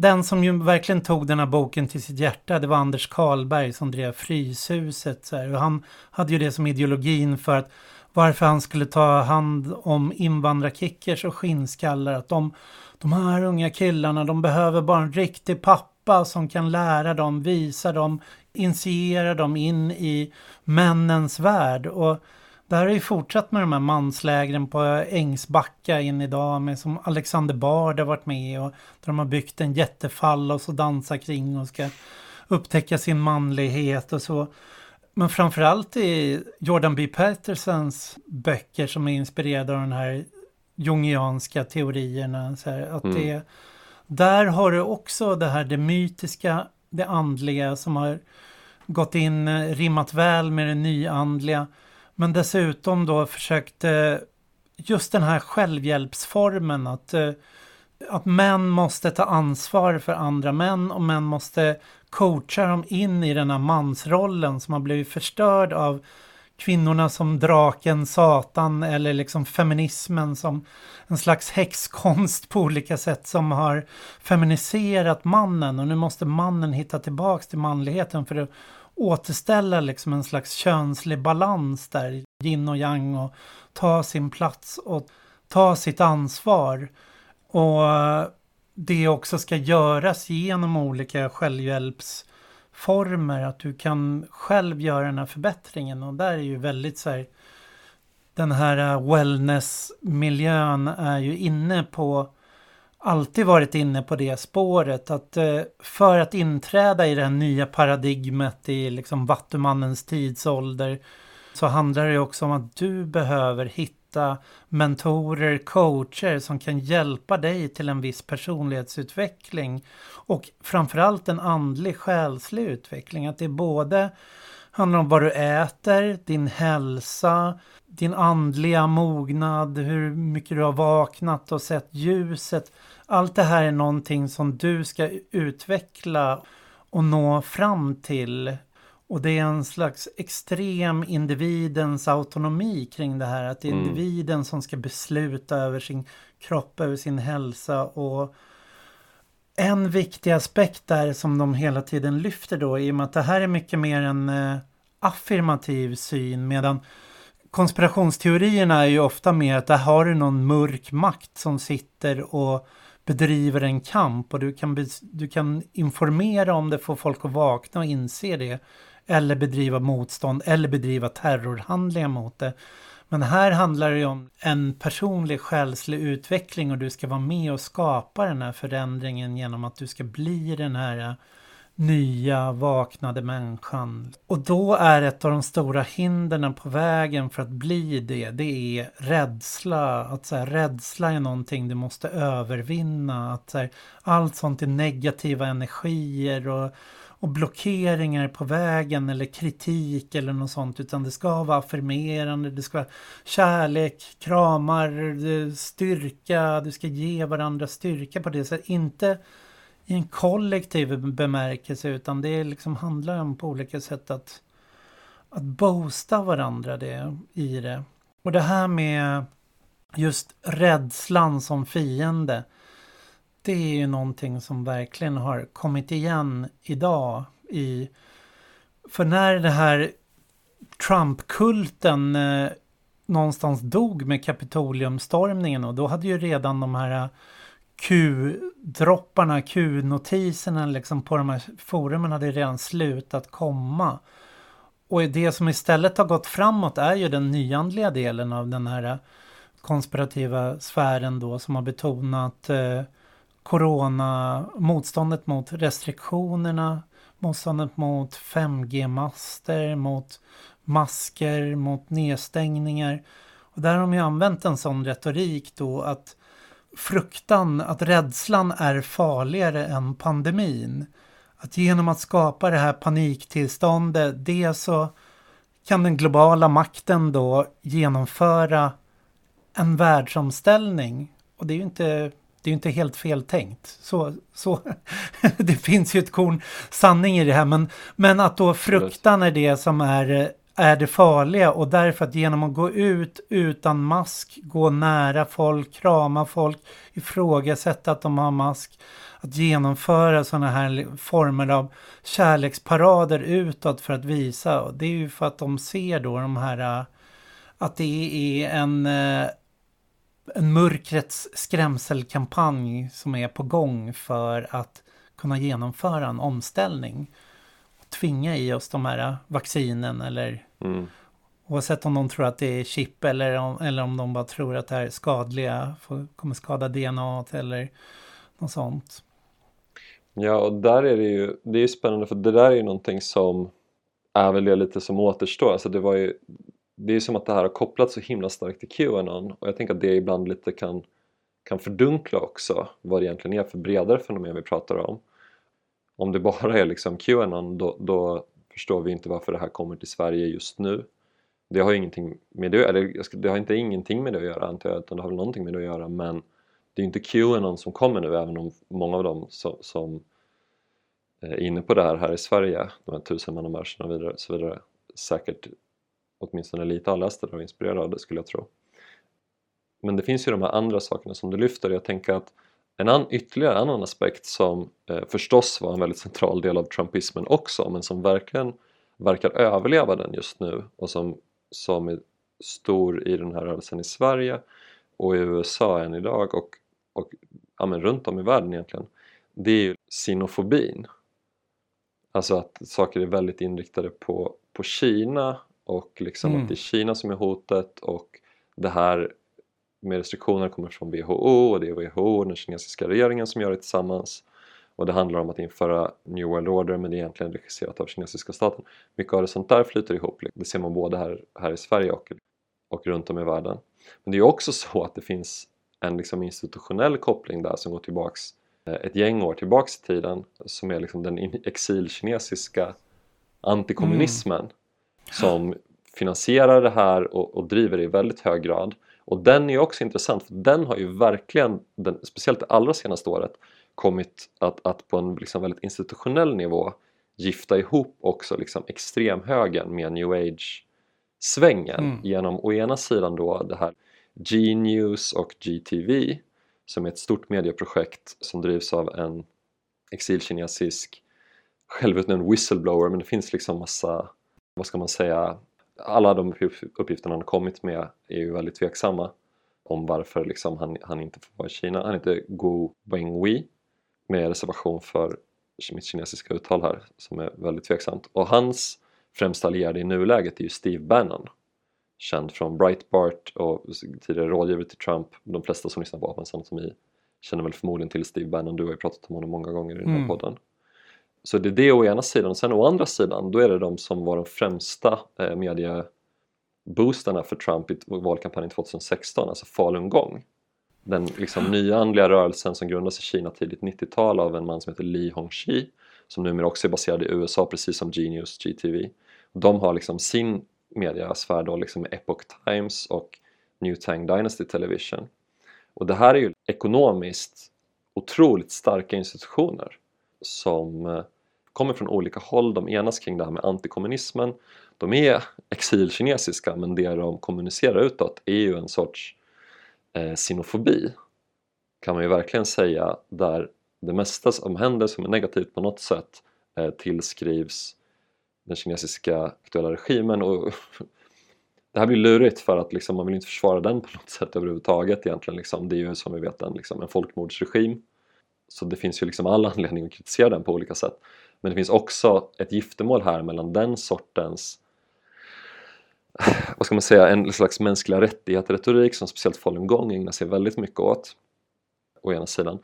den som ju verkligen tog den här boken till sitt hjärta, det var Anders Karlberg som drev Fryshuset. Så här. Och han hade ju det som ideologin för att varför han skulle ta hand om invandrarkickers och skinnskallar. Att de, de här unga killarna, de behöver bara en riktig pappa som kan lära dem, visa dem, initiera dem in i männens värld. Och där har ju fortsatt med de här manslägren på Ängsbacka in idag med som Alexander Bard har varit med och där de har byggt en jättefall och så dansar kring och ska upptäcka sin manlighet och så. Men framförallt i Jordan B. Petersons böcker som är inspirerade av den här jungianska teorierna. Så här, att mm. det, där har du också det här det mytiska, det andliga som har gått in, rimmat väl med det nyandliga. Men dessutom då försökte just den här självhjälpsformen att, eh, att män måste ta ansvar för andra män och män måste coacha dem in i den här mansrollen som har blivit förstörd av kvinnorna som draken, satan eller liksom feminismen som en slags häxkonst på olika sätt som har feminiserat mannen. Och nu måste mannen hitta tillbaks till manligheten för att återställa liksom en slags könslig balans där, yin och yang och ta sin plats och ta sitt ansvar. Och det också ska göras genom olika självhjälpsformer. Att du kan själv göra den här förbättringen. Och där är ju väldigt så här. Den här wellnessmiljön är ju inne på alltid varit inne på det spåret att eh, för att inträda i det här nya paradigmet i liksom vattumannens tidsålder så handlar det också om att du behöver hitta hitta mentorer, coacher som kan hjälpa dig till en viss personlighetsutveckling. Och framförallt en andlig själslig utveckling. Att det både handlar om vad du äter, din hälsa, din andliga mognad, hur mycket du har vaknat och sett ljuset. Allt det här är någonting som du ska utveckla och nå fram till och det är en slags extrem individens autonomi kring det här. Att det är mm. individen som ska besluta över sin kropp, över sin hälsa. Och en viktig aspekt där som de hela tiden lyfter då, i och med att det här är mycket mer en eh, affirmativ syn. Medan konspirationsteorierna är ju ofta mer att där har du någon mörk makt som sitter och bedriver en kamp och du kan, du kan informera om det, få folk att vakna och inse det eller bedriva motstånd eller bedriva terrorhandlingar mot det. Men här handlar det ju om en personlig själslig utveckling och du ska vara med och skapa den här förändringen genom att du ska bli den här nya vaknade människan. Och då är ett av de stora hindren på vägen för att bli det, det är rädsla. Att så här, rädsla är någonting du måste övervinna. Att så här, allt sånt är negativa energier och och blockeringar på vägen eller kritik eller något sånt utan det ska vara affirmerande, det ska vara kärlek, kramar, eh, styrka, du ska ge varandra styrka på det sättet. Inte i en kollektiv bemärkelse utan det liksom handlar om på olika sätt att, att boosta varandra det, i det. Och det här med just rädslan som fiende det är ju någonting som verkligen har kommit igen idag i... För när det här Trump-kulten eh, någonstans dog med Kapitoliumstormningen och då hade ju redan de här Q-dropparna, Q-notiserna liksom på de här forumen hade redan slutat komma. Och det som istället har gått framåt är ju den nyandliga delen av den här konspirativa sfären då som har betonat eh, corona, motståndet mot restriktionerna, motståndet mot 5G-master, mot masker, mot nedstängningar. Och där har de ju använt en sån retorik då att fruktan, att rädslan är farligare än pandemin. Att genom att skapa det här paniktillståndet, det så kan den globala makten då genomföra en världsomställning. Och det är ju inte det är inte helt fel tänkt. Så, så det finns ju ett korn sanning i det här. Men, men att då fruktan är det som är, är det farliga. Och därför att genom att gå ut utan mask, gå nära folk, krama folk, ifrågasätta att de har mask. Att genomföra sådana här former av kärleksparader utåt för att visa. Det är ju för att de ser då de här äh, att det är en äh, en mörkrets skrämselkampanj som är på gång för att kunna genomföra en omställning. Tvinga i oss de här äh, vaccinen eller mm. oavsett om de tror att det är chip eller om, eller om de bara tror att det här är skadliga, kommer skada DNA eller något sånt. Ja, och där är det ju, det är ju spännande för det där är ju någonting som är väl det lite som återstår. Alltså det var ju det är som att det här har kopplats så himla starkt till Qanon och jag tänker att det ibland lite kan, kan fördunkla också vad det egentligen är för bredare fenomen vi pratar om. Om det bara är liksom Qanon då, då förstår vi inte varför det här kommer till Sverige just nu. Det har ingenting med det, eller det har inte ingenting med det att göra antar jag, utan det har väl någonting med det att göra men det är inte Qanon som kommer nu även om många av dem som, som eh, är inne på det här här i Sverige, de här tusenmannamärscherna och vidare, så vidare säkert åtminstone lite har läst det och inspirerade av det skulle jag tro. Men det finns ju de här andra sakerna som du lyfter. Jag tänker att en an, ytterligare annan aspekt som eh, förstås var en väldigt central del av trumpismen också men som verkligen verkar överleva den just nu och som, som är stor i den här rörelsen i Sverige och i USA än idag och, och ja, men runt om i världen egentligen det är ju sinofobin alltså att saker är väldigt inriktade på, på Kina och liksom mm. att det är Kina som är hotet och det här med restriktioner kommer från WHO och det är WHO och den kinesiska regeringen som gör det tillsammans och det handlar om att införa New World Order men det är egentligen regisserat av kinesiska staten. Mycket av det sånt där flyter ihop, det ser man både här, här i Sverige och, och runt om i världen. Men det är också så att det finns en liksom institutionell koppling där som går tillbaks eh, ett gäng år tillbaks i tiden som är liksom den exilkinesiska antikommunismen mm. som finansierar det här och, och driver det i väldigt hög grad och den är också intressant för den har ju verkligen, den, speciellt det allra senaste året, kommit att, att på en liksom väldigt institutionell nivå gifta ihop också liksom extremhögern med new age-svängen mm. genom å ena sidan då det här G-news och GTV som är ett stort medieprojekt som drivs av en exilkinesisk självutnämnd whistleblower men det finns liksom massa, vad ska man säga, alla de uppgifterna han har kommit med är ju väldigt tveksamma om varför liksom han, han inte får vara i Kina. Han heter Gu Wengui med reservation för mitt kinesiska uttal här som är väldigt tveksamt. Och hans främsta allierade i nuläget är ju Steve Bannon känd från Breitbart och tidigare rådgivare till Trump. De flesta som lyssnar på Apensam som i känner väl förmodligen till Steve Bannon, du har ju pratat om honom många gånger i den här mm. podden. Så det är det å ena sidan, och sen å andra sidan då är det de som var de främsta eh, för Trump i valkampanjen 2016, alltså falungong. Den liksom nyandliga rörelsen som grundades i Kina tidigt 90-tal av en man som heter Li Hongxi som numera också är baserad i USA precis som Genius, GTV. De har liksom sin mediasfär då liksom Epoch Times och New Tang Dynasty Television. Och det här är ju ekonomiskt otroligt starka institutioner som eh, kommer från olika håll, de enas kring det här med antikommunismen. De är exilkinesiska men det de kommunicerar utåt är ju en sorts eh, sinofobi kan man ju verkligen säga där det mesta som händer som är negativt på något sätt eh, tillskrivs den kinesiska aktuella regimen och det här blir lurigt för att liksom, man vill inte försvara den på något sätt överhuvudtaget egentligen. Liksom. Det är ju som vi vet en, liksom, en folkmordsregim så det finns ju liksom all anledning att kritisera den på olika sätt. Men det finns också ett giftermål här mellan den sortens vad ska man säga, en slags mänskliga rättigheter-retorik som speciellt falungong ägnar sig väldigt mycket åt å ena sidan.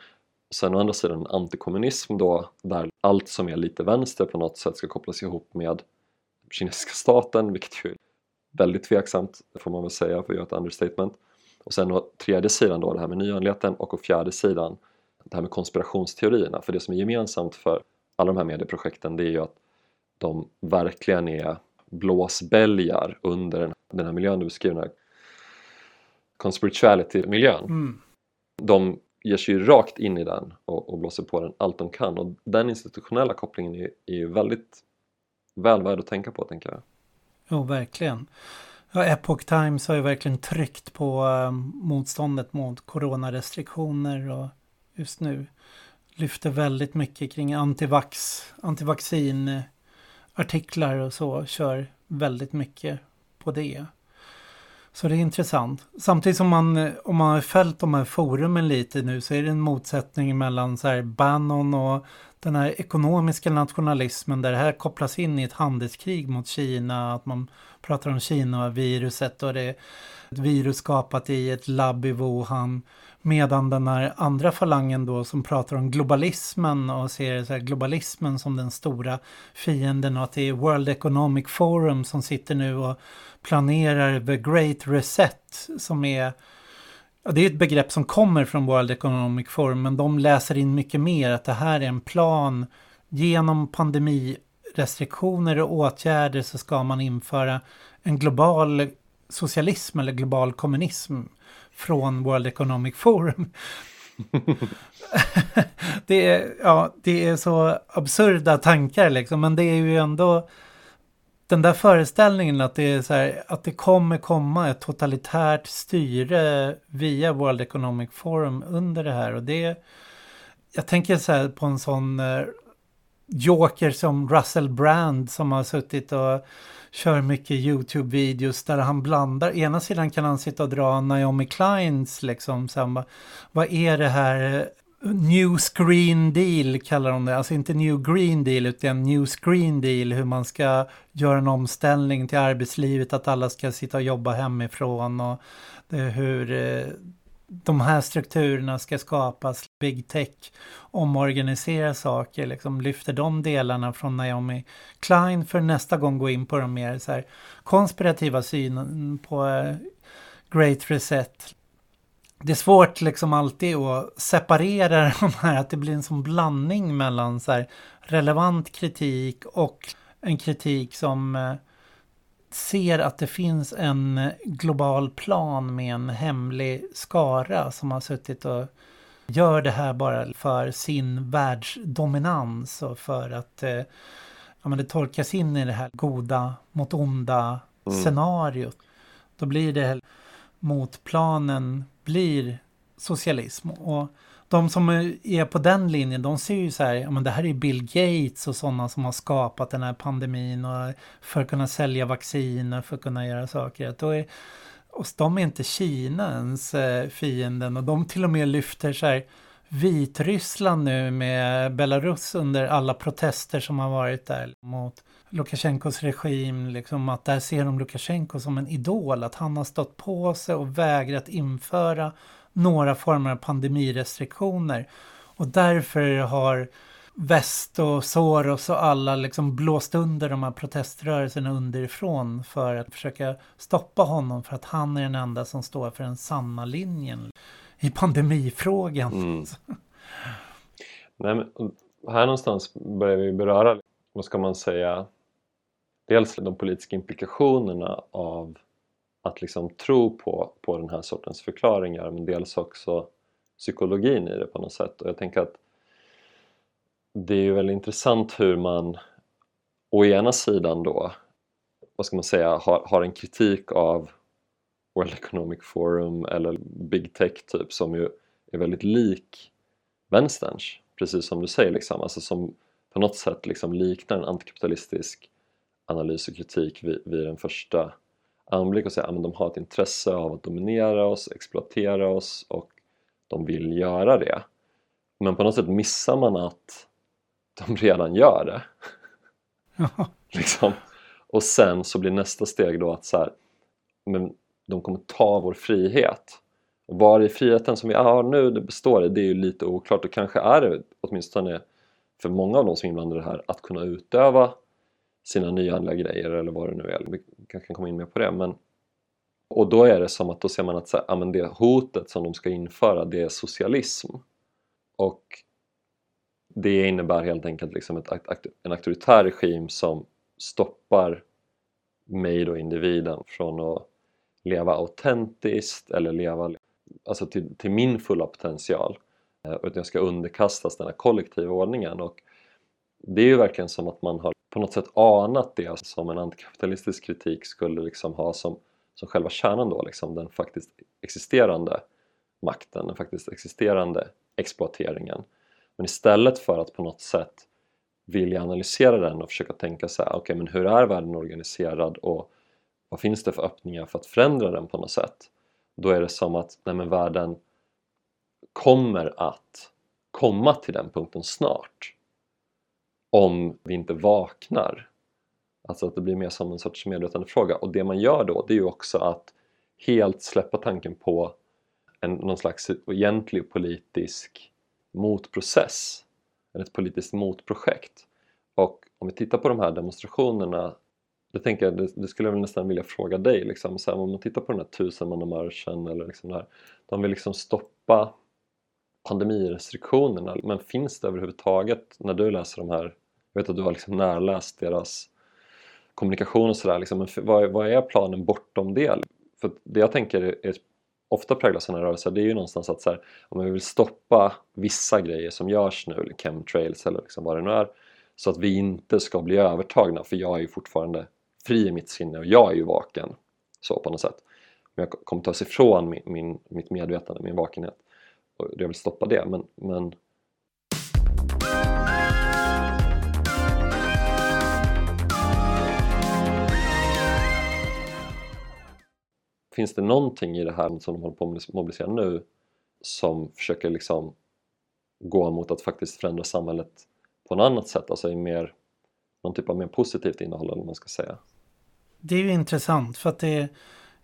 Sen å andra sidan antikommunism då där allt som är lite vänster på något sätt ska kopplas ihop med kinesiska staten vilket ju är väldigt tveksamt får man väl säga för att göra ett understatement. Och sen å tredje sidan då det här med nyanligheten och å fjärde sidan det här med konspirationsteorierna. För det som är gemensamt för alla de här medieprojekten det är ju att de verkligen är blåsbälgar under den här miljön du beskriver, den här conspirituality-miljön. Mm. De ger sig ju rakt in i den och, och, blåser på den allt de kan och den institutionella kopplingen är, är ju väldigt väl värd att tänka på tänker jag. Jo, verkligen. Ja, Epoch Times har ju verkligen tryckt på um, motståndet mot coronarestriktioner och just nu lyfter väldigt mycket kring antivax, antivaccinartiklar och så, kör väldigt mycket på det. Så det är intressant. Samtidigt som man, om man har följt de här forumen lite nu så är det en motsättning mellan så här Bannon och den här ekonomiska nationalismen där det här kopplas in i ett handelskrig mot Kina. Att man pratar om Kina-viruset och det är ett virus skapat i ett labb i Wuhan. Medan den här andra falangen då som pratar om globalismen och ser så här globalismen som den stora fienden och att det är World Economic Forum som sitter nu och planerar the Great Reset som är Ja, det är ett begrepp som kommer från World Economic Forum men de läser in mycket mer att det här är en plan. Genom pandemirestriktioner och åtgärder så ska man införa en global socialism eller global kommunism från World Economic Forum. det, är, ja, det är så absurda tankar liksom, men det är ju ändå den där föreställningen att det, är så här, att det kommer komma ett totalitärt styre via World Economic Forum under det här. Och det, jag tänker så här på en sån eh, joker som Russell Brand som har suttit och kör mycket YouTube-videos där han blandar. Ena sidan kan han sitta och dra Naomi Kleins liksom. Så bara, vad är det här? New Screen Deal kallar de det. Alltså inte New Green Deal utan New Screen Deal. Hur man ska göra en omställning till arbetslivet. Att alla ska sitta och jobba hemifrån. Och hur eh, de här strukturerna ska skapas. Big Tech omorganisera saker. Liksom lyfter de delarna från Naomi Klein för nästa gång gå in på de mer så här konspirativa synen på eh, Great Reset det är svårt liksom alltid att separera de här, att det blir en sån blandning mellan så här relevant kritik och en kritik som eh, ser att det finns en global plan med en hemlig skara som har suttit och gör det här bara för sin världsdominans och för att eh, ja, men det tolkas in i det här goda mot onda mm. scenariot. Då blir det motplanen blir socialism. Och de som är på den linjen, de ser ju så här, ja men det här är Bill Gates och sådana som har skapat den här pandemin och för att kunna sälja vacciner, för att kunna göra saker. då är, och de är inte Kina ens eh, fienden och de till och med lyfter så här Vitryssland nu med Belarus under alla protester som har varit där mot Lukasjenkos regim, liksom att där ser de Lukasjenko som en idol, att han har stått på sig och vägrat införa några former av pandemirestriktioner. Och därför har väst och Soros och alla liksom blåst under de här proteströrelserna underifrån för att försöka stoppa honom för att han är den enda som står för den sanna linjen i pandemifrågan. Mm. Nej, men här någonstans börjar vi beröra, vad ska man säga, dels de politiska implikationerna av att liksom tro på, på den här sortens förklaringar men dels också psykologin i det på något sätt. Och jag tänker att det är ju väldigt intressant hur man å ena sidan då vad ska man säga, har, har en kritik av World Economic Forum eller Big Tech typ som ju är väldigt lik vänsterns precis som du säger liksom, alltså som på något sätt liksom liknar en antikapitalistisk analys och kritik vid, vid den första anblick och säga att de har ett intresse av att dominera oss, exploatera oss och de vill göra det. Men på något sätt missar man att de redan gör det. liksom. Och sen så blir nästa steg då att så här, men de kommer ta vår frihet. Och var i friheten som vi har nu det består i, det är ju lite oklart och kanske är det åtminstone för många av de som är inblandade här att kunna utöva sina nyandliga grejer eller vad det nu är. Vi kanske kan komma in mer på det. Men, och då är det som att då ser man att så här, ja, men det hotet som de ska införa det är socialism. Och det innebär helt enkelt liksom ett, en auktoritär regim som stoppar mig då individen från att leva autentiskt eller leva alltså till, till min fulla potential eh, utan jag ska underkastas den här kollektiva ordningen och det är ju verkligen som att man har på något sätt anat det som en antikapitalistisk kritik skulle liksom ha som, som själva kärnan då, liksom den faktiskt existerande makten, den faktiskt existerande exploateringen. Men istället för att på något sätt vilja analysera den och försöka tänka så här, okej okay, men hur är världen organiserad och vad finns det för öppningar för att förändra den på något sätt? Då är det som att nej men världen kommer att komma till den punkten snart om vi inte vaknar. Alltså att det blir mer som en sorts medvetandefråga och det man gör då det är ju också att helt släppa tanken på en, någon slags egentlig politisk motprocess eller ett politiskt motprojekt. Och om vi tittar på de här demonstrationerna det, tänker jag, det, det skulle jag väl nästan vilja fråga dig liksom, så här, om man tittar på den här tusenmannamarschen eller liksom det här, de vill liksom stoppa pandemirestriktionerna men finns det överhuvudtaget när du läser de här jag vet att du har liksom närläst deras kommunikation och sådär. Liksom, men vad, vad, är planen bortom det? För det jag tänker är, ofta präglas sådana rörelser det är ju någonstans att så här, om vi vill stoppa vissa grejer som görs nu, chemtrails eller liksom vad det nu är så att vi inte ska bli övertagna för jag är ju fortfarande fri i mitt sinne och jag är ju vaken så på något sätt. Men jag kommer ta sig ifrån min, min, mitt medvetande, min vakenhet. Och jag vill stoppa det men, men Finns det någonting i det här som de håller på att mobilisera nu som försöker liksom gå mot att faktiskt förändra samhället på något annat sätt, alltså i mer, någon typ av mer positivt innehåll eller vad man ska säga? Det är ju intressant för att det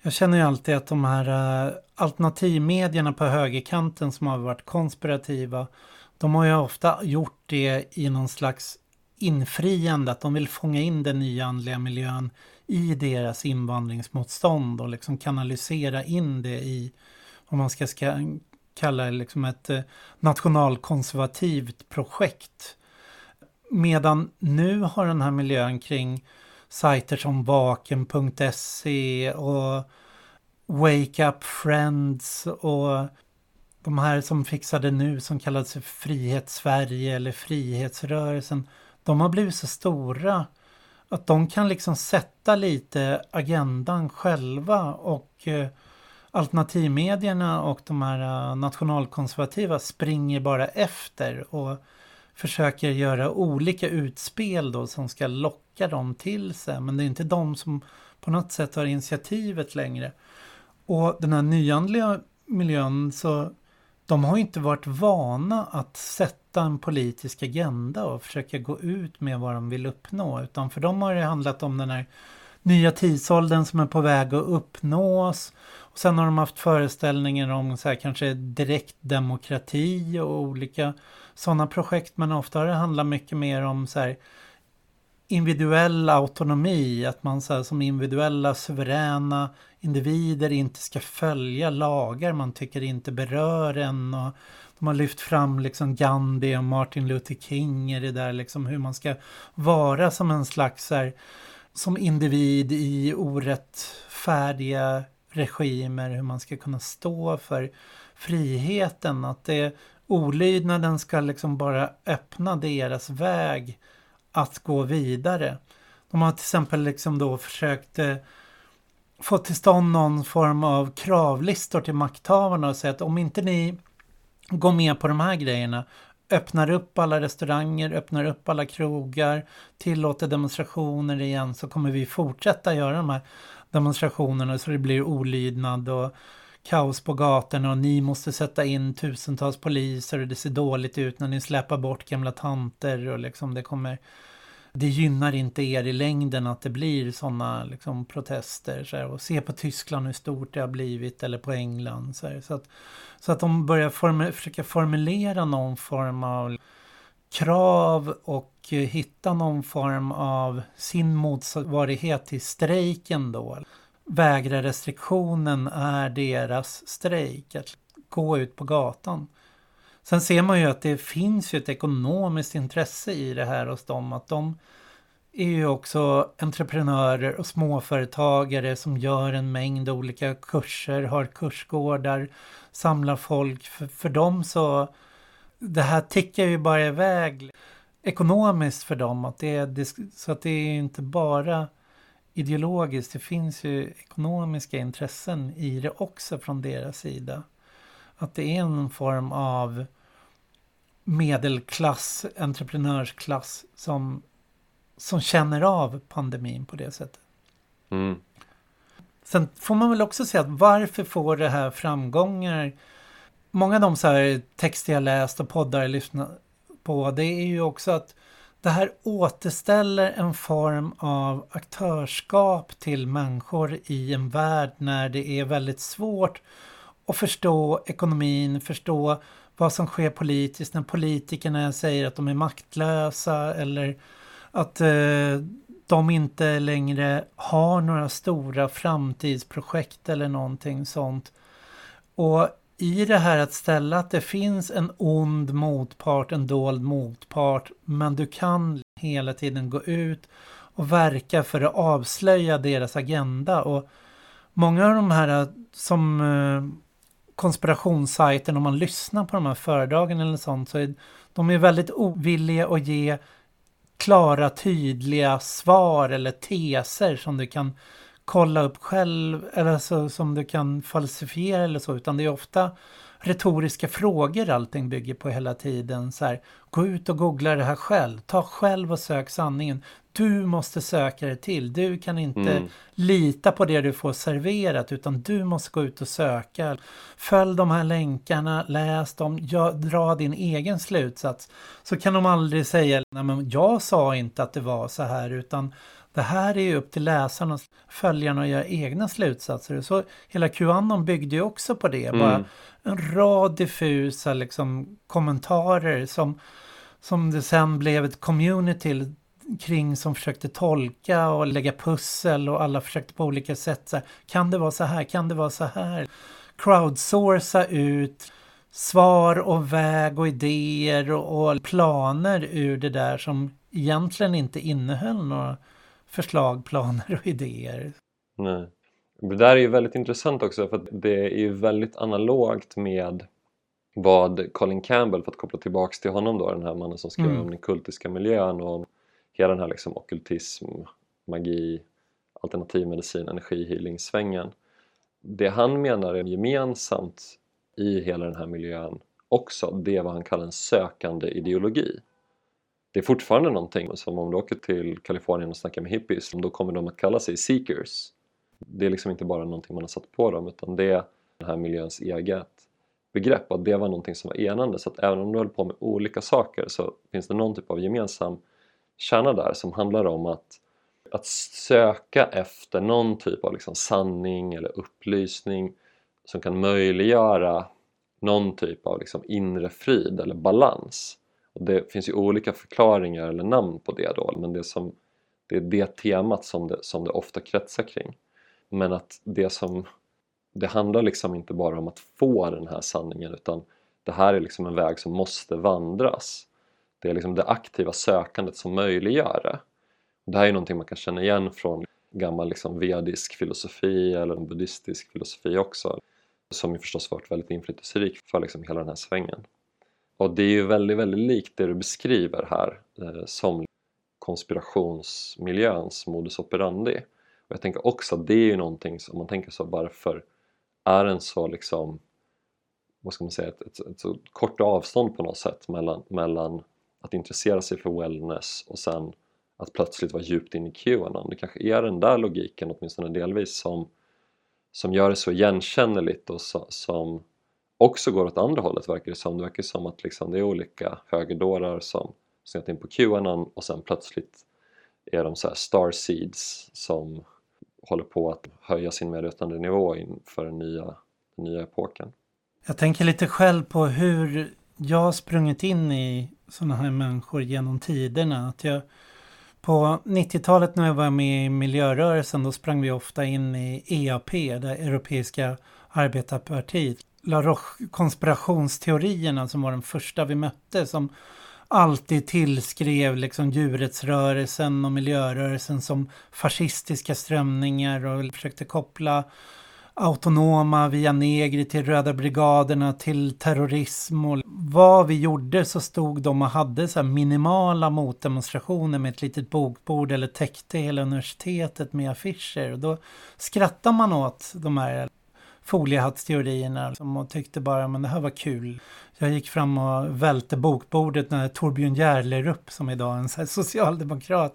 jag känner ju alltid att de här äh, alternativmedierna på högerkanten som har varit konspirativa, de har ju ofta gjort det i någon slags infriande, att de vill fånga in den nya andliga miljön i deras invandringsmotstånd och liksom kanalisera in det i om man ska, kalla det liksom ett eh, nationalkonservativt projekt. Medan nu har den här miljön kring sajter som vaken.se och Wake Up Friends och de här som fixade nu som kallades för Frihet Sverige eller Frihetsrörelsen. De har blivit så stora att de kan liksom sätta lite agendan själva och eh, alternativmedierna och de här eh, nationalkonservativa springer bara efter och försöker göra olika utspel då som ska locka dem till sig. Men det är inte de som på något sätt har initiativet längre. Och den här nyandliga miljön så de har inte varit vana att sätta en politisk agenda och försöka gå ut med vad de vill uppnå. Utan för dem har det handlat om den här nya tidsåldern som är på väg att uppnås. Och sen har de haft föreställningar om så här, kanske direkt demokrati och olika sådana projekt. Men ofta har det handlat mycket mer om så här, individuell autonomi. Att man så här, som individuella suveräna individer inte ska följa lagar man tycker inte berör en. Och de har lyft fram liksom Gandhi och Martin Luther King i det där liksom hur man ska vara som en slags här, som individ i orättfärdiga regimer, hur man ska kunna stå för friheten, att det olydnaden ska liksom bara öppna deras väg att gå vidare. De har till exempel liksom då försökt eh, få till stånd någon form av kravlistor till makthavarna och säga att om inte ni Gå med på de här grejerna. Öppnar upp alla restauranger, öppnar upp alla krogar, tillåter demonstrationer igen så kommer vi fortsätta göra de här demonstrationerna så det blir olydnad och kaos på gatorna och ni måste sätta in tusentals poliser och det ser dåligt ut när ni släpar bort gamla tanter och liksom det kommer det gynnar inte er i längden att det blir sådana liksom, protester. Så här, och se på Tyskland hur stort det har blivit eller på England. Så, här, så, att, så att de börjar form försöka formulera någon form av krav och eh, hitta någon form av sin motsvarighet till strejken då. Vägra restriktionen är deras strejk, att gå ut på gatan. Sen ser man ju att det finns ju ett ekonomiskt intresse i det här hos dem. Att de är ju också entreprenörer och småföretagare som gör en mängd olika kurser, har kursgårdar, samlar folk. För, för dem så, det här tickar ju bara iväg ekonomiskt för dem. Att det, är, så att det är inte bara ideologiskt, det finns ju ekonomiska intressen i det också från deras sida. Att det är en form av medelklass, entreprenörsklass som, som känner av pandemin på det sättet. Mm. Sen får man väl också säga att varför får det här framgångar? Många av de så här texter jag läst och poddar jag lyssnat på, det är ju också att det här återställer en form av aktörskap till människor i en värld när det är väldigt svårt att förstå ekonomin, förstå vad som sker politiskt när politikerna säger att de är maktlösa eller att eh, de inte längre har några stora framtidsprojekt eller någonting sånt. Och i det här att ställa att det finns en ond motpart, en dold motpart, men du kan hela tiden gå ut och verka för att avslöja deras agenda. Och många av de här som eh, konspirationssajten, om man lyssnar på de här föredragen eller sånt, så är de är väldigt ovilliga att ge klara, tydliga svar eller teser som du kan kolla upp själv eller så, som du kan falsifiera eller så, utan det är ofta retoriska frågor allting bygger på hela tiden. Så här, gå ut och googla det här själv. Ta själv och sök sanningen. Du måste söka det till. Du kan inte mm. lita på det du får serverat utan du måste gå ut och söka. Följ de här länkarna, läs dem, ja, dra din egen slutsats. Så kan de aldrig säga, nej men jag sa inte att det var så här utan det här är ju upp till läsarna och följarna att göra egna slutsatser. Så hela Qanon byggde ju också på det. Mm. Bara en rad diffusa liksom, kommentarer som, som det sen blev ett community kring som försökte tolka och lägga pussel och alla försökte på olika sätt. Så här, kan det vara så här? Kan det vara så här? Crowdsourca ut svar och väg och idéer och, och planer ur det där som egentligen inte innehöll några förslag, planer och idéer. Nej. Det där är ju väldigt intressant också för det är ju väldigt analogt med vad Colin Campbell, för att koppla tillbaks till honom då, den här mannen som skrev mm. om den kultiska miljön och hela den här liksom ockultism, magi, alternativmedicin, energihealing-svängen. Det han menar är gemensamt i hela den här miljön också, det är vad han kallar en sökande ideologi det är fortfarande någonting som om du åker till Kalifornien och snackar med hippies då kommer de att kalla sig seekers. Det är liksom inte bara någonting man har satt på dem utan det är den här miljöns eget begrepp. Och det var någonting som var enande. Så att även om du håller på med olika saker så finns det någon typ av gemensam kärna där som handlar om att, att söka efter någon typ av liksom sanning eller upplysning som kan möjliggöra någon typ av liksom inre frid eller balans och det finns ju olika förklaringar eller namn på det då men det, som, det är det temat som det, som det ofta kretsar kring. Men att det som det handlar liksom inte bara om att få den här sanningen utan det här är liksom en väg som måste vandras. Det är liksom det aktiva sökandet som möjliggör det. Det här är någonting man kan känna igen från gammal liksom vedisk filosofi eller en buddhistisk filosofi också som ju förstås varit väldigt inflytelserik för liksom hela den här svängen. Och det är ju väldigt, väldigt likt det du beskriver här eh, som konspirationsmiljöns modus operandi. Och jag tänker också att det är ju någonting som man tänker så varför är en så liksom vad ska man säga, ett, ett, ett så kort avstånd på något sätt mellan, mellan att intressera sig för wellness och sen att plötsligt vara djupt in i Qanon. Det kanske är den där logiken åtminstone delvis som, som gör det så igenkännligt och så, som också går åt andra hållet verkar det som. Det verkar som att liksom det är olika högerdårar som snett in på Qanon och sen plötsligt är de så här star seeds som håller på att höja sin medvetandenivå inför den nya, den nya epoken. Jag tänker lite själv på hur jag har sprungit in i sådana här människor genom tiderna. Att jag, på 90-talet när jag var med i miljörörelsen då sprang vi ofta in i EAP, det Europeiska arbetarpartiet. La Roche-konspirationsteorierna som var den första vi mötte som alltid tillskrev liksom djurrättsrörelsen och miljörörelsen som fascistiska strömningar och försökte koppla autonoma via negri till röda brigaderna till terrorism. Och vad vi gjorde så stod de och hade så minimala motdemonstrationer med ett litet bokbord eller täckte hela universitetet med affischer. Och då skrattar man åt de här foliehattsteorierna liksom och tyckte bara men det här var kul. Jag gick fram och välte bokbordet när Torbjörn Järlerup som idag är en socialdemokrat,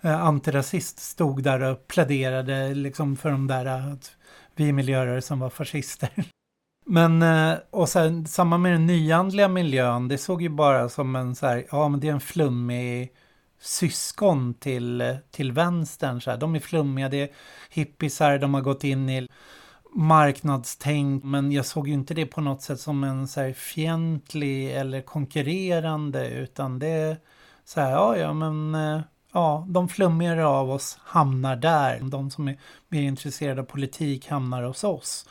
eh, antirasist, stod där och pläderade liksom för de där eh, att vi miljörörelsen miljörörelsen var fascister. Men eh, och sen samma med den nyandliga miljön, det såg ju bara som en så här, ja men det är en flummig syskon till, till vänstern. Så här. De är flummiga, det är hippisar, de har gått in i marknadstänk men jag såg ju inte det på något sätt som en så här fientlig eller konkurrerande utan det är så här, ja ja men eh, ja, de flummigare av oss hamnar där. De som är mer intresserade av politik hamnar hos oss.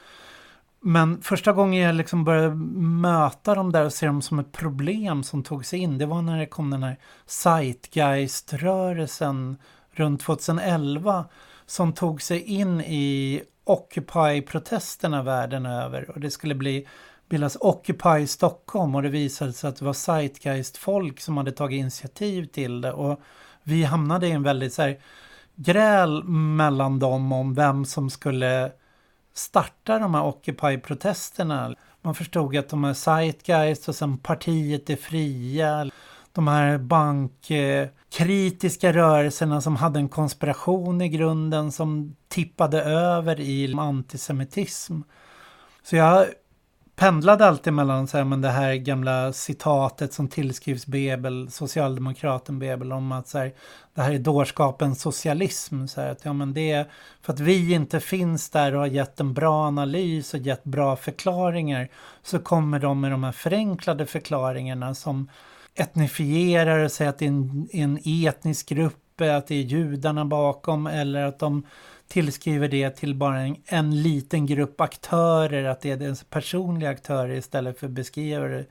Men första gången jag liksom började möta dem där och se dem som ett problem som tog sig in, det var när det kom den här Zeitgeist-rörelsen runt 2011 som tog sig in i Occupy-protesterna världen över och det skulle bli bildas Occupy Stockholm och det visade sig att det var Zeitgeist-folk som hade tagit initiativ till det. Och vi hamnade i en väldigt så här, gräl mellan dem om vem som skulle starta de här Occupy-protesterna. Man förstod att de här Zeitgeist och sen partiet är fria. De här bankkritiska rörelserna som hade en konspiration i grunden som tippade över i antisemitism. Så jag pendlade alltid mellan så här, men det här gamla citatet som tillskrivs Bebel, socialdemokraten Bebel om att så här, det här är dårskapens socialism. Så här, att, ja, men det är för att vi inte finns där och har gett en bra analys och gett bra förklaringar så kommer de med de här förenklade förklaringarna som etnifierar och säger att det är en, en etnisk grupp, att det är judarna bakom eller att de tillskriver det till bara en, en liten grupp aktörer, att det är deras personliga aktörer istället för att beskriva det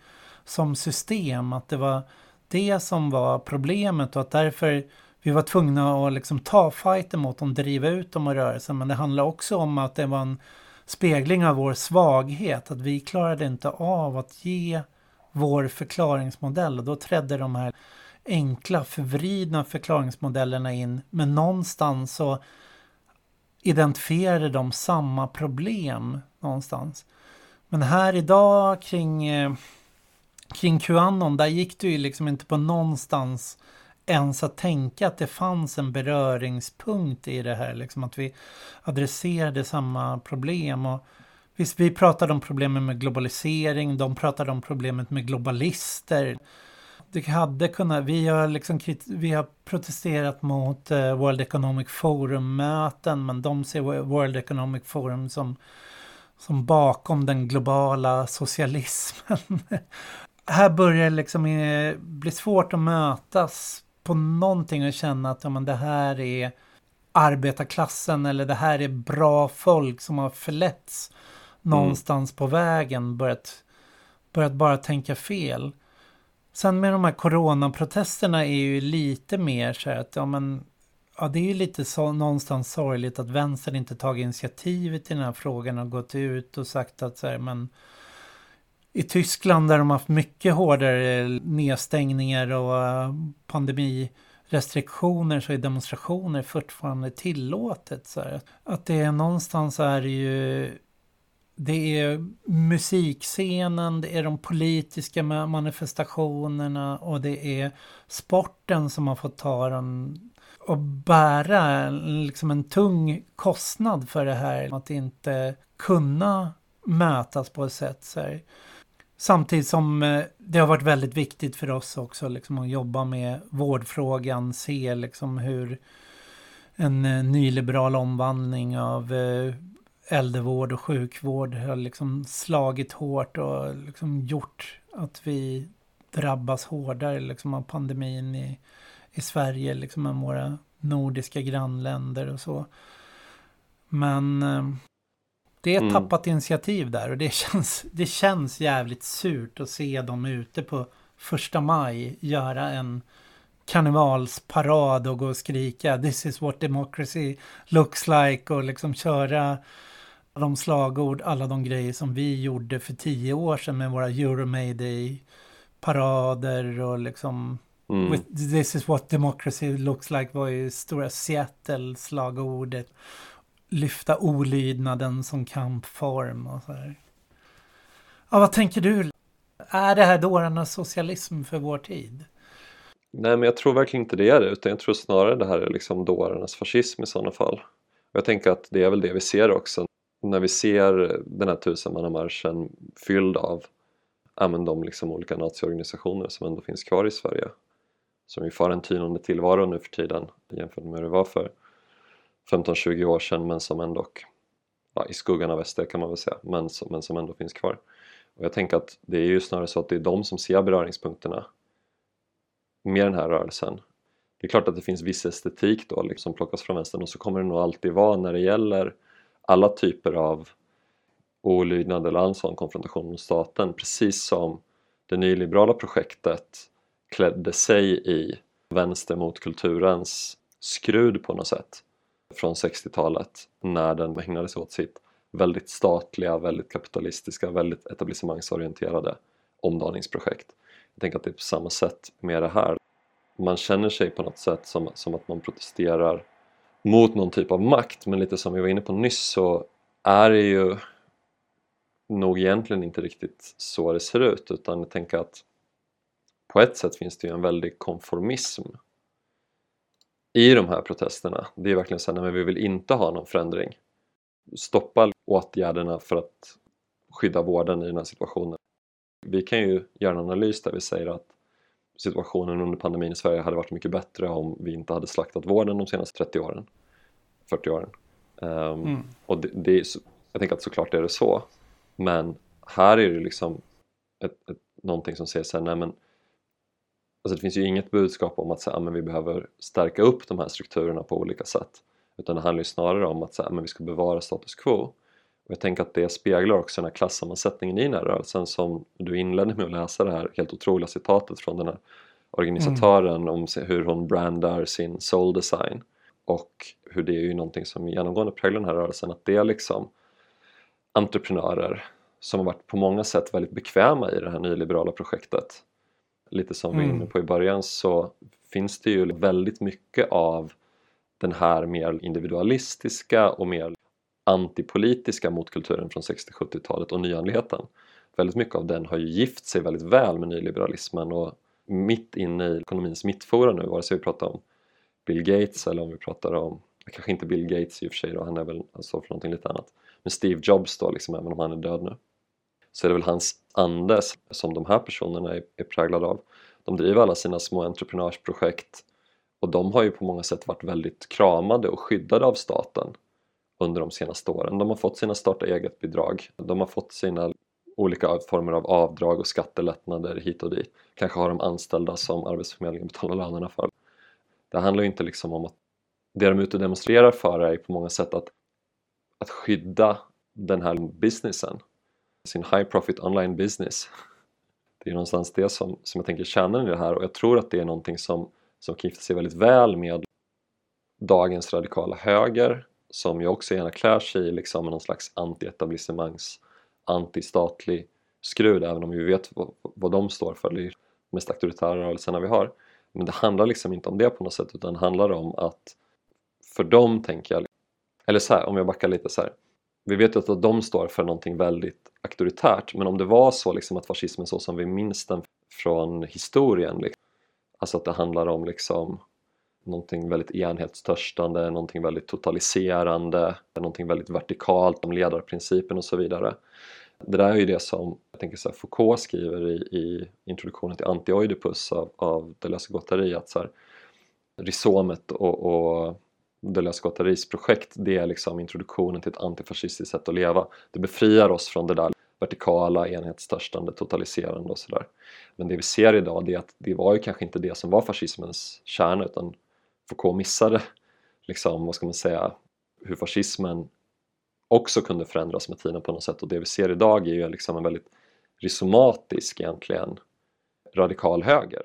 som system. Att det var det som var problemet och att därför vi var tvungna att liksom ta fighten mot dem, driva ut dem ur rörelsen. Men det handlar också om att det var en spegling av vår svaghet, att vi klarade inte av att ge vår förklaringsmodell och då trädde de här enkla förvridna förklaringsmodellerna in. Men någonstans så identifierade de samma problem någonstans. Men här idag kring, eh, kring Qanon, där gick det ju liksom inte på någonstans ens att tänka att det fanns en beröringspunkt i det här. Liksom att vi adresserade samma problem. Och visst, vi pratade om problemen med globalisering, de pratade om problemet med globalister det hade kunnat, vi har liksom vi har protesterat mot eh, World Economic Forum-möten men de ser World Economic Forum som, som bakom den globala socialismen. Här börjar det liksom eh, bli svårt att mötas på någonting och känna att ja, men det här är arbetarklassen eller det här är bra folk som har förletts mm. någonstans på vägen börjat, börjat bara tänka fel. Sen med de här coronaprotesterna är ju lite mer så här att ja men ja, det är ju lite så, någonstans sorgligt att vänstern inte tagit initiativet i den här frågan och gått ut och sagt att så här, men i Tyskland där de haft mycket hårdare nedstängningar och eh, pandemirestriktioner så är demonstrationer fortfarande tillåtet. Så här. Att det är någonstans är ju det är musikscenen, det är de politiska manifestationerna och det är sporten som har fått ta den och bära liksom en tung kostnad för det här. Att inte kunna mötas på ett sätt. Så här. Samtidigt som eh, det har varit väldigt viktigt för oss också liksom, att jobba med vårdfrågan, se liksom hur en eh, nyliberal omvandling av eh, äldrevård och sjukvård har liksom slagit hårt och liksom gjort att vi drabbas hårdare liksom av pandemin i, i Sverige, liksom än våra nordiska grannländer och så. Men eh, det är ett mm. tappat initiativ där och det känns, det känns jävligt surt att se dem ute på första maj göra en karnevalsparad och gå och skrika This is what democracy looks like och liksom köra de slagord, alla de grejer som vi gjorde för tio år sedan med våra Euromayday-parader och liksom mm. with, This is what democracy looks like var ju stora Seattle-slagordet. Lyfta olydnaden som kampform och så här. Ja, vad tänker du? Är det här dårarnas socialism för vår tid? Nej, men jag tror verkligen inte det är det, utan jag tror snarare det här är liksom dårarnas fascism i sådana fall. Och jag tänker att det är väl det vi ser också när vi ser den här tusenmannamarschen fylld av ja, de liksom olika naziorganisationer som ändå finns kvar i Sverige som ju får en tynande tillvaro nu för tiden jämfört med hur det var för 15-20 år sedan men som ändå ja, i skuggan av SD kan man väl säga men som, men som ändå finns kvar. Och jag tänker att det är ju snarare så att det är de som ser beröringspunkterna med den här rörelsen. Det är klart att det finns viss estetik då liksom plockas från vänstern och så kommer det nog alltid vara när det gäller alla typer av olydnad eller annan sån konfrontation med staten precis som det nyliberala projektet klädde sig i vänster mot kulturens skrud på något sätt från 60-talet när den ägnade sig åt sitt väldigt statliga, väldigt kapitalistiska, väldigt etablissemangsorienterade omdaningsprojekt. Jag tänker att det är på samma sätt med det här. Man känner sig på något sätt som, som att man protesterar mot någon typ av makt men lite som vi var inne på nyss så är det ju nog egentligen inte riktigt så det ser ut utan jag tänker att på ett sätt finns det ju en väldig konformism i de här protesterna. Det är verkligen så men vi vill inte ha någon förändring. Stoppa åtgärderna för att skydda vården i den här situationen. Vi kan ju göra en analys där vi säger att situationen under pandemin i Sverige hade varit mycket bättre om vi inte hade slaktat vården de senaste 30 åren, 40 åren. Um, mm. Och det, det är, jag tänker att såklart är det så, men här är det liksom ett, ett, någonting som säger såhär, nej men alltså det finns ju inget budskap om att säga, men vi behöver stärka upp de här strukturerna på olika sätt utan det handlar ju snarare om att säga, men vi ska bevara status quo och jag tänker att det speglar också den här klassammansättningen i den här rörelsen som du inledde med att läsa det här helt otroliga citatet från den här organisatören mm. om hur hon brandar sin soul design och hur det är ju någonting som genomgående präglar den här rörelsen att det är liksom entreprenörer som har varit på många sätt väldigt bekväma i det här nyliberala projektet. Lite som mm. vi var inne på i början så finns det ju väldigt mycket av den här mer individualistiska och mer antipolitiska motkulturen från 60-70-talet och nyandligheten. Väldigt mycket av den har ju gift sig väldigt väl med nyliberalismen och mitt inne i ekonomins mittfora nu, vare sig vi pratar om Bill Gates eller om vi pratar om, kanske inte Bill Gates i och för sig då, han är väl alltså för någonting lite annat, men Steve Jobs då, liksom, även om han är död nu, så är det väl hans ande som de här personerna är, är präglade av. De driver alla sina små entreprenörsprojekt och de har ju på många sätt varit väldigt kramade och skyddade av staten under de senaste åren. De har fått sina starta eget-bidrag, de har fått sina olika former av avdrag och skattelättnader hit och dit. Kanske har de anställda som Arbetsförmedlingen betalar lönerna för. Det handlar ju inte liksom om att det de är ute och demonstrerar för är på många sätt att, att skydda den här businessen, sin high profit online business. Det är någonstans det som, som jag tänker kärnan i det här och jag tror att det är någonting som, som kan gifta sig väldigt väl med dagens radikala höger som ju också gärna klär sig i liksom någon slags anti-etablissemangs, anti-statlig skrud även om vi vet vad, vad de står för, det är de mest auktoritära rörelserna vi har. Men det handlar liksom inte om det på något sätt utan det handlar om att för dem tänker jag, eller så här, om jag backar lite så här. Vi vet ju att de står för någonting väldigt auktoritärt men om det var så liksom att fascismen så som vi minns den från historien, liksom, alltså att det handlar om liksom någonting väldigt enhetstörstande, någonting väldigt totaliserande, någonting väldigt vertikalt om ledarprincipen och så vidare. Det där är ju det som jag tänker så här, Foucault skriver i, i introduktionen till Antioidipus av, av Deleuze Guattari att så här, Rhizomet och, och Deleuze Guattaris projekt det är liksom introduktionen till ett antifascistiskt sätt att leva. Det befriar oss från det där vertikala, enhetstörstande, totaliserande och sådär. Men det vi ser idag det är att det var ju kanske inte det som var fascismens kärna utan Foucault missade liksom, vad ska man säga, hur fascismen också kunde förändras med tiden på något sätt och det vi ser idag är ju liksom en väldigt rhizomatisk egentligen radikal höger.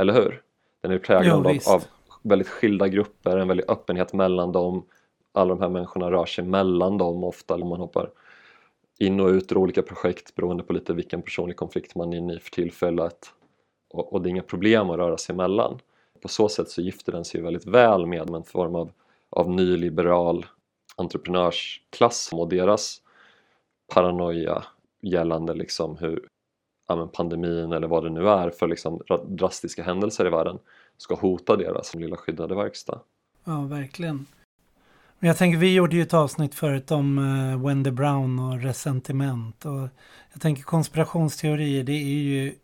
Eller hur? Den är präglad av, av väldigt skilda grupper, en väldig öppenhet mellan dem. Alla de här människorna rör sig mellan dem ofta, eller man hoppar in och ut ur olika projekt beroende på lite vilken personlig konflikt man är inne i för tillfället. Och, och det är inga problem att röra sig emellan på så sätt så gifter den sig väldigt väl med en form av, av nyliberal entreprenörsklass och deras paranoia gällande liksom hur ja, pandemin eller vad det nu är för liksom drastiska händelser i världen ska hota deras lilla skyddade verkstad. Ja, verkligen. Men jag tänker, vi gjorde ju ett avsnitt förut om uh, Wendy Brown och resentiment. Och jag tänker konspirationsteorier, det är ju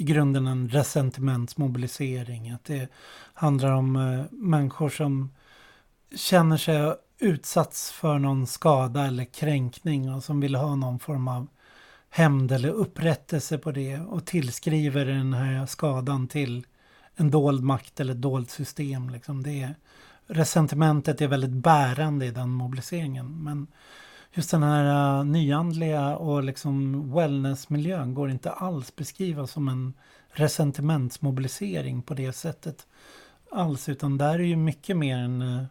i grunden en resentimentsmobilisering. Att det handlar om eh, människor som känner sig utsatts för någon skada eller kränkning och som vill ha någon form av hämnd eller upprättelse på det och tillskriver den här skadan till en dold makt eller ett dolt system. Liksom det är, resentimentet är väldigt bärande i den mobiliseringen. Men just den här uh, nyandliga och liksom wellnessmiljön går inte alls beskriva som en resentimentsmobilisering på det sättet alls. Utan där är ju mycket mer en uh,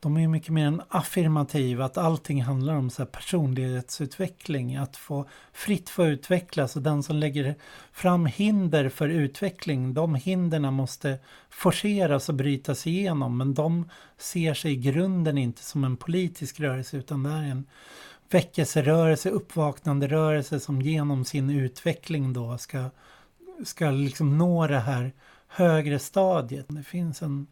de är mycket mer en affirmativ, att allting handlar om så här personlighetsutveckling, att få fritt få utvecklas och den som lägger fram hinder för utveckling, de hindren måste forceras och brytas igenom, men de ser sig i grunden inte som en politisk rörelse utan det är en väckelserörelse, uppvaknande rörelse som genom sin utveckling då ska, ska liksom nå det här högre stadiet. Det finns en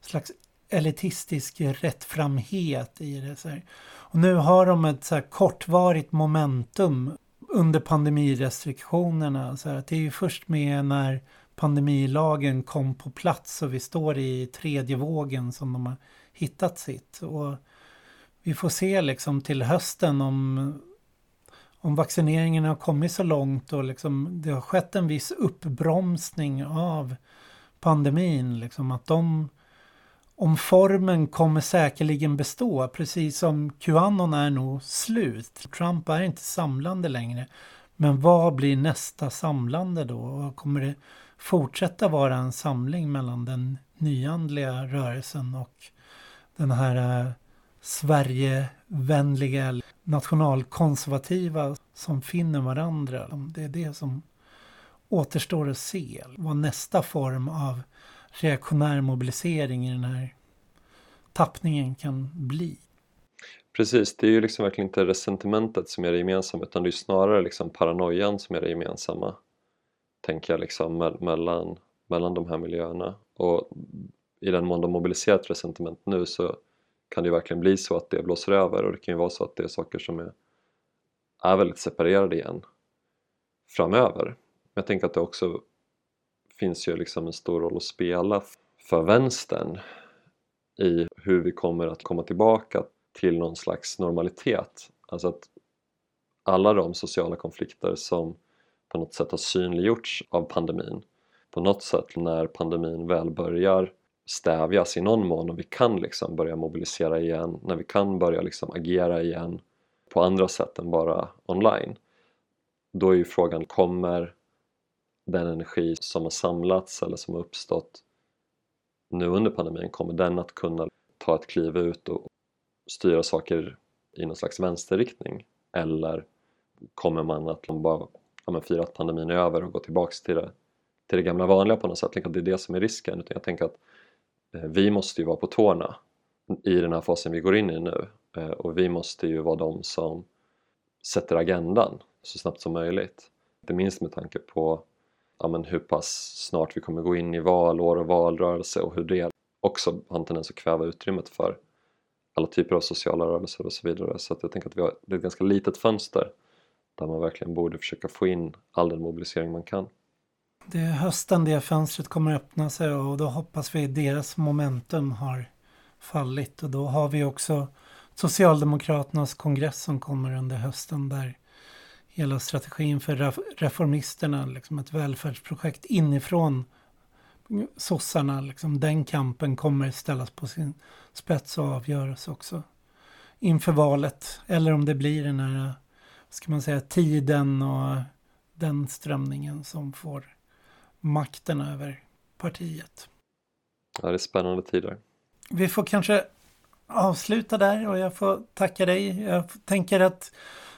slags elitistisk rättframhet i det. Så här. Och nu har de ett så här kortvarigt momentum under pandemirestriktionerna. Så här, det är ju först med när pandemilagen kom på plats och vi står i tredje vågen som de har hittat sitt. Och vi får se liksom till hösten om, om vaccineringen har kommit så långt och liksom det har skett en viss uppbromsning av pandemin. Liksom att de om formen kommer säkerligen bestå, precis som Qanon är nog slut. Trump är inte samlande längre. Men vad blir nästa samlande då? kommer det fortsätta vara en samling mellan den nyandliga rörelsen och den här eh, Sverigevänliga nationalkonservativa som finner varandra? Det är det som återstår att se. Vad nästa form av reaktionär mobilisering i den här tappningen kan bli. Precis, det är ju liksom verkligen inte resentimentet som är det gemensamma utan det är snarare liksom paranoian som är det gemensamma tänker jag liksom me mellan, mellan de här miljöerna och i den mån de mobiliserat resentiment nu så kan det ju verkligen bli så att det blåser över och det kan ju vara så att det är saker som är, är väldigt separerade igen framöver. Men jag tänker att det också finns ju liksom en stor roll att spela för vänstern i hur vi kommer att komma tillbaka till någon slags normalitet. Alltså att alla de sociala konflikter som på något sätt har synliggjorts av pandemin på något sätt när pandemin väl börjar stävjas i någon mån och vi kan liksom börja mobilisera igen, när vi kan börja liksom agera igen på andra sätt än bara online. Då är ju frågan, kommer den energi som har samlats eller som har uppstått nu under pandemin, kommer den att kunna ta ett kliv ut och styra saker i någon slags vänsterriktning? Eller kommer man att liksom bara ja, fira att pandemin är över och gå tillbaks till det, till det gamla vanliga på något sätt? Jag tänker att det är det som är risken. Utan jag tänker att eh, vi måste ju vara på tårna i den här fasen vi går in i nu eh, och vi måste ju vara de som sätter agendan så snabbt som möjligt. Inte minst med tanke på ja, men hur pass snart vi kommer gå in i valår och valrörelse och hur det också har en tendens att kväva utrymmet för alla typer av sociala rörelser och så vidare. Så att jag tänker att vi har det är ett ganska litet fönster där man verkligen borde försöka få in all den mobilisering man kan. Det är hösten det fönstret kommer att öppna sig och då hoppas vi att deras momentum har fallit och då har vi också Socialdemokraternas kongress som kommer under hösten där hela strategin för reformisterna, liksom ett välfärdsprojekt inifrån sossarna, liksom den kampen kommer ställas på sin spets och avgöras också inför valet. Eller om det blir den här, ska man säga, tiden och den strömningen som får makten över partiet. Ja, det är spännande tider. Vi får kanske avsluta där och jag får tacka dig. Jag tänker att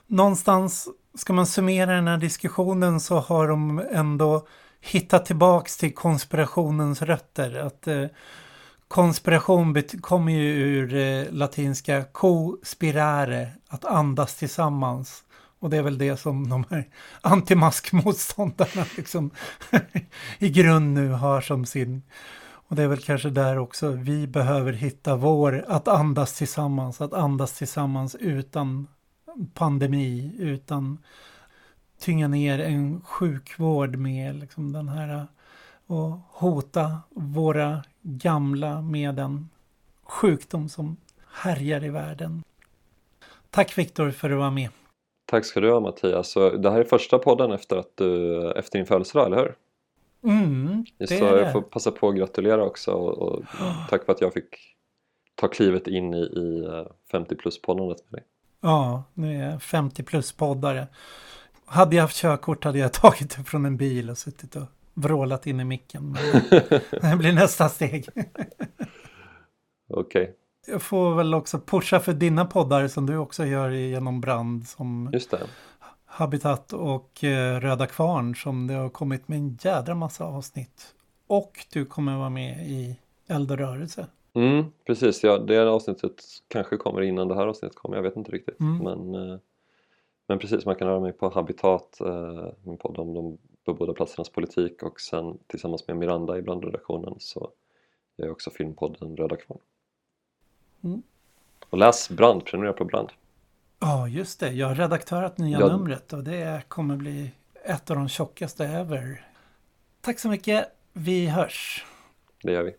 någonstans ska man summera den här diskussionen så har de ändå hittat tillbaks till konspirationens rötter. Att eh, konspiration kommer ju ur eh, latinska co-spirare, att andas tillsammans. Och det är väl det som de här antimaskmotståndarna liksom i grund nu har som sin. Och det är väl kanske där också vi behöver hitta vår, att andas tillsammans, att andas tillsammans utan pandemi utan tynga ner en sjukvård med liksom den här och hota våra gamla med en sjukdom som härjar i världen. Tack Viktor för att du var med. Tack ska du ha Mattias. det här är första podden efter, att du, efter din födelsedag, eller hur? Mm, det Så är det. jag får passa på att gratulera också och, och tack för att jag fick ta klivet in i, i 50 plus-poddandet med dig. Ja, nu är jag 50 plus poddare. Hade jag haft körkort hade jag tagit det från en bil och suttit och vrålat in i micken. Det blir nästa steg. Okej, okay. Jag får väl också pusha för dina poddar som du också gör genom brand som Just det. Habitat och eh, Röda Kvarn som det har kommit med en jädra massa avsnitt. Och du kommer vara med i Eld och rörelse. Mm, precis, ja, det avsnittet kanske kommer innan det här avsnittet kommer, jag vet inte riktigt. Mm. Men, eh, men precis, man kan höra mig på Habitat, eh, min podd om de bebodda platsernas politik och sen tillsammans med Miranda i brandredaktionen så gör jag också filmpodden Röda Kvarn. Mm. Och läs Brand, prenumerera på Brand. Ja, just det. Jag har redaktörat nya Ja. numret och det kommer bli ett av de tjockaste ever. Tack så mycket. Vi hörs. Det gör vi.